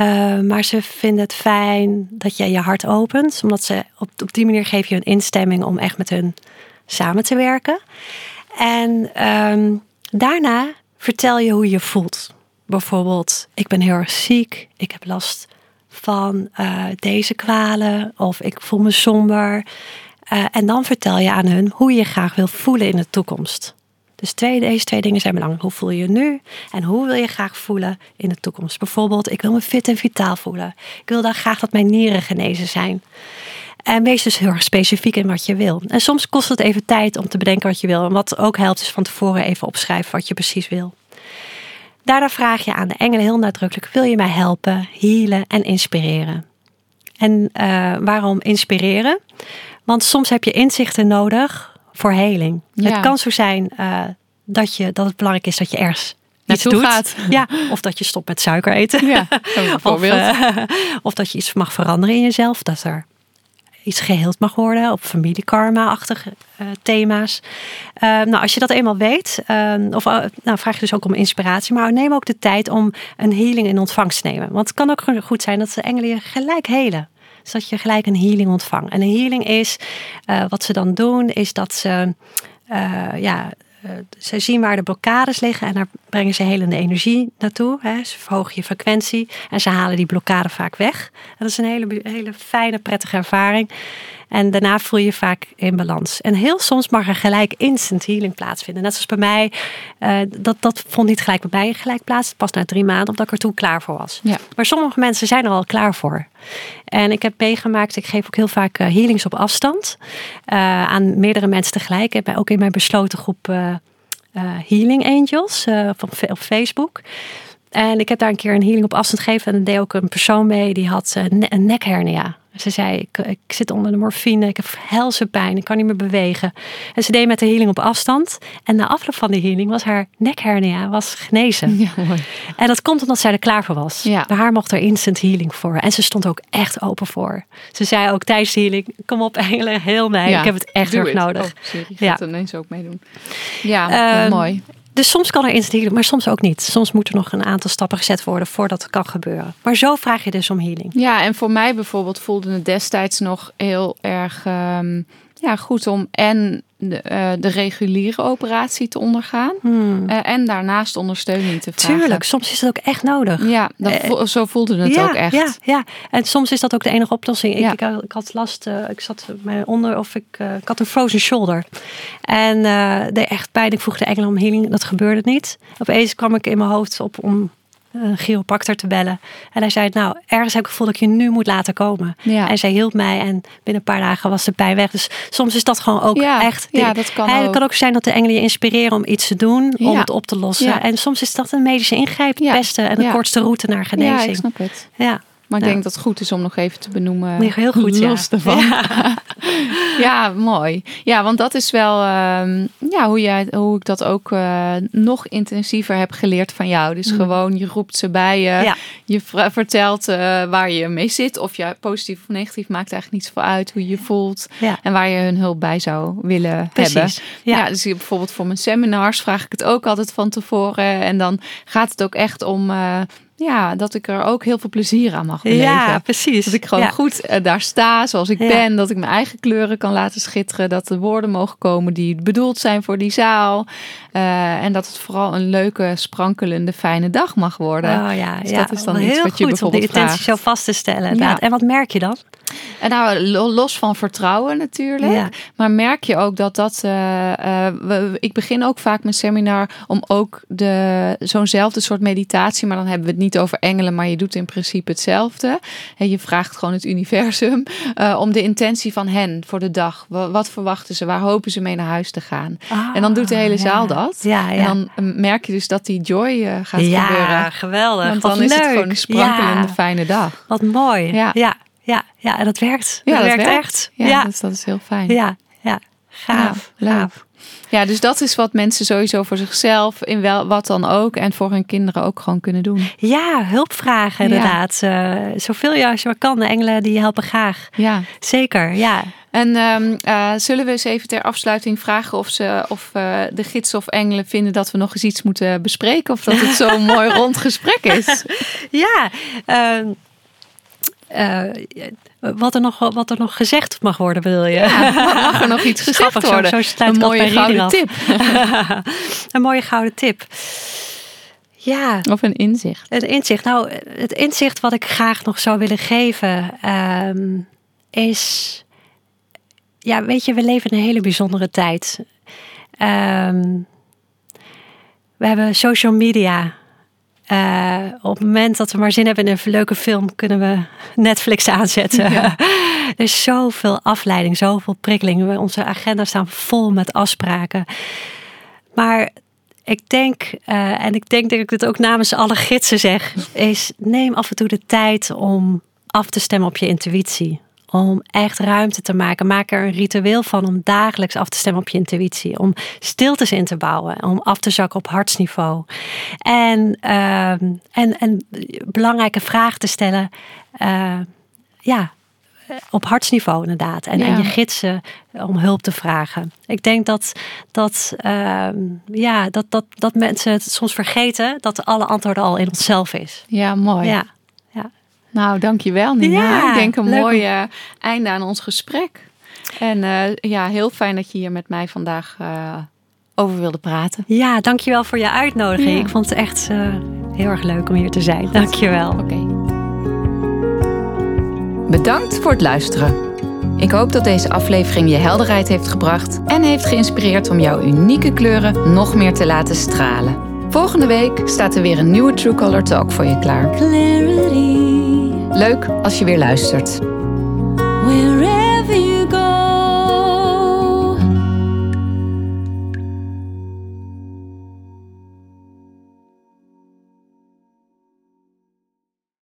Uh, maar ze vinden het fijn dat je je hart opent. Omdat ze op, op die manier geef je een instemming om echt met hun samen te werken. En um, daarna vertel je hoe je voelt bijvoorbeeld, ik ben heel erg ziek, ik heb last van uh, deze kwalen of ik voel me somber. Uh, en dan vertel je aan hun hoe je graag wil voelen in de toekomst. Dus twee, deze twee dingen zijn belangrijk. Hoe voel je je nu en hoe wil je graag voelen in de toekomst? Bijvoorbeeld, ik wil me fit en vitaal voelen. Ik wil dan graag dat mijn nieren genezen zijn. En wees dus heel erg specifiek in wat je wil. En soms kost het even tijd om te bedenken wat je wil. En wat ook helpt is van tevoren even opschrijven wat je precies wil. Daarna vraag je aan de engelen heel nadrukkelijk: wil je mij helpen, healen en inspireren? En uh, waarom inspireren? Want soms heb je inzichten nodig voor heling. Ja. Het kan zo zijn uh, dat, je, dat het belangrijk is dat je ergens iets Naartoe doet. gaat. Ja, of dat je stopt met suiker eten. Ja, of, uh, of dat je iets mag veranderen in jezelf. Dat er iets geheeld mag worden op familiekarma-achtige uh, thema's. Uh, nou, als je dat eenmaal weet, uh, of nou, vraag je dus ook om inspiratie, maar neem ook de tijd om een healing in ontvangst te nemen. Want het kan ook goed zijn dat de engelen je gelijk helen. Dus dat je gelijk een healing ontvangt. En een healing is, uh, wat ze dan doen, is dat ze, ja, ze zien waar de blokkades liggen en daar brengen ze helende energie naartoe. Hè. Ze verhogen je frequentie en ze halen die blokkade vaak weg. Dat is een hele, hele fijne, prettige ervaring. En daarna voel je je vaak in balans. En heel soms mag er gelijk instant healing plaatsvinden. Net zoals bij mij. eh, dat, dat vond niet gelijk bij mij gelijk plaats. Pas na drie maanden, omdat ik er toen klaar voor was. Ja. Maar sommige mensen zijn er al klaar voor. En ik heb meegemaakt, ik geef ook heel vaak eh, healings op afstand. eh, aan meerdere mensen tegelijk. En bij- ook in mijn besloten groep Healing Angels op Facebook. En ik heb daar een keer een healing op afstand gegeven. En er deed ook een persoon mee die had eh, een nekhernia. Ze zei, ik, ik zit onder de morfine, ik heb helse pijn, ik kan niet meer bewegen. En ze deed met de healing op afstand. En na afloop van de healing was haar nekhernia was genezen. Ja. En dat komt omdat zij er klaar voor was. Ja. Bij haar mocht er instant healing voor. En ze stond ook echt open voor. Ze zei ook tijdens de healing, kom op engelen, heel mij. Ja, ik heb het echt erg nodig. Oh, sorry, Ja. gaat er ineens ook meedoen. Ja, Ehm, mooi. Dus soms kan er instant maar soms ook niet. Soms moet er nog een aantal stappen gezet worden voordat het kan gebeuren. Maar zo vraag je dus om healing. Ja, en voor mij bijvoorbeeld voelde het destijds nog heel erg ehm, ja, goed om en de, eh, de reguliere operatie te ondergaan. eh, en daarnaast ondersteuning te vragen. Hmm. Tuurlijk, soms is het ook echt nodig. Ja, dat Eh, vo- zo voelde het ja, ook echt. Ja, ja, en soms is dat ook de enige oplossing. Ik, Ja. ik, had- ik had last, ik zat mij onder, of ik, ik had een frozen shoulder. En deed echt pijn. Ik vroeg de engelen om healing, dat gebeurde niet. Opeens kwam ik in mijn hoofd op om een chiropractor te bellen. En hij zei, nou, ergens heb ik het gevoel dat je nu moet laten komen. Ja. En zij hielp mij en binnen een paar dagen was de pijn weg. Dus soms is dat gewoon ook Ja, echt... ja, dat kan Hè, Het ook. kan ook zijn dat de engelen je inspireren om iets te doen, om Ja. het op te lossen. Ja. En soms is dat een medische ingreep, het Ja. beste en de Ja. kortste route naar Ja, genezing. ik snap het. Ja. Maar ik Ja. denk dat het goed is om nog even te benoemen. Nee, heel goed, ja. Los daarvan. Ja. mooi. Ja, want dat is wel ehm, ja, hoe, jij, hoe ik dat ook eh, nog intensiever heb geleerd van jou. Dus gewoon, je roept ze bij je. Mm. Ja. Je vertelt eh, waar je mee zit. Of je positief of negatief maakt eigenlijk niet zoveel uit hoe je je voelt. Ja. En waar je hun hulp bij zou willen Precies, hebben. ja. Ja. dus bijvoorbeeld voor mijn seminars vraag ik het ook altijd van tevoren. En dan gaat het ook echt om eh, ja, dat ik er ook heel veel plezier aan mag beleven. Ja, precies. Dat ik gewoon Ja. goed eh, daar sta zoals ik Ja. ben. Dat ik mijn eigen kleuren kan laten schitteren. Dat de woorden mogen komen die bedoeld zijn voor die zaal. Eh, en dat het vooral een leuke, sprankelende, fijne dag mag worden. Oh ja, Dus ja. dat is dan heel iets wat je goed om die bijvoorbeeld intentie vraagt. zo vast te stellen. inderdaad. En wat merk je dan? En nou, lo- los van vertrouwen natuurlijk. Ja. Maar merk je ook dat dat... eh, eh, we- ik begin ook vaak mijn seminar om ook de, zo'nzelfde soort meditatie... maar dan hebben we het niet over engelen, maar je doet in principe hetzelfde. En je vraagt gewoon het universum eh, om de intentie van hen voor de dag. Wa- Wat verwachten ze? Waar hopen ze mee naar huis te gaan? en dan doet de hele Ah, zaal ja. dat. Ja, ja. En dan eh, merk je dus dat die joy eh, gaat ja, gebeuren. geweldig. Want Wat dan is het gewoon een sprankelende, Ja, fijne dag. wat mooi. Ja. Ja. Ja, ja, en dat werkt. Ja, dat, dat werkt, werkt. echt. Ja, Ja, Dus dat is heel fijn. ja, ja. Gaaf. Ja, leuk. gaaf. Ja, dus dat is wat mensen sowieso voor zichzelf, in wel wat dan ook, en voor hun kinderen ook gewoon kunnen doen. Ja, hulp vragen Ja. inderdaad. Eh, zoveel je als je maar kan. De engelen die helpen graag. Ja. Zeker, ja. En ehm, eh, zullen we eens even ter afsluiting vragen of, ze, of eh, de gids of engelen vinden dat we nog eens iets moeten bespreken? Of dat het zo'n mooi rond gesprek is? Ja, ehm, eh, wat, er nog, wat er nog gezegd mag worden, wil je? Mag er nog iets gezegd worden? zo sluit een mooie gouden tip. Een mooie gouden tip. Ja, Of een inzicht. het inzicht. Nou, het inzicht wat ik graag nog zou willen geven ehm, is... Ja, weet je, we leven in een hele bijzondere tijd. Ehm, we hebben social media. Eh, op het moment dat we maar zin hebben in een leuke film, kunnen we Netflix aanzetten. Ja. er is zoveel afleiding, zoveel prikkeling. Onze agenda staan vol met afspraken. Maar ik denk, eh, en ik denk dat ik dit ook namens alle gidsen zeg, is neem af en toe de tijd om af te stemmen op je intuïtie. Om echt ruimte te maken. Maak er een ritueel van om dagelijks af te stemmen op je intuïtie. Om stiltes in te bouwen. Om af te zakken op hartsniveau. En, ehm, en, en belangrijke vragen te stellen. eh, ja, op hartsniveau inderdaad. En, Ja. en je gidsen om hulp te vragen. Ik denk dat, dat, ehm, ja, dat, dat, dat mensen het soms vergeten dat alle antwoorden al in onszelf is. Ja, mooi. Ja. Nou, dankjewel Nina. Ja, ik denk een om- mooi eh, einde aan ons gesprek. En eh, ja, heel fijn dat je hier met mij vandaag eh, over wilde praten. Ja, dankjewel voor je uitnodiging. Ja. Ik vond het echt heel erg leuk om hier te zijn. Dankjewel. Oké. Bedankt voor het luisteren. Ik hoop dat deze aflevering je helderheid heeft gebracht en heeft geïnspireerd om jouw unieke kleuren nog meer te laten stralen. Volgende week staat er weer een nieuwe True Color Talk voor je klaar. clarity Leuk als je weer luistert.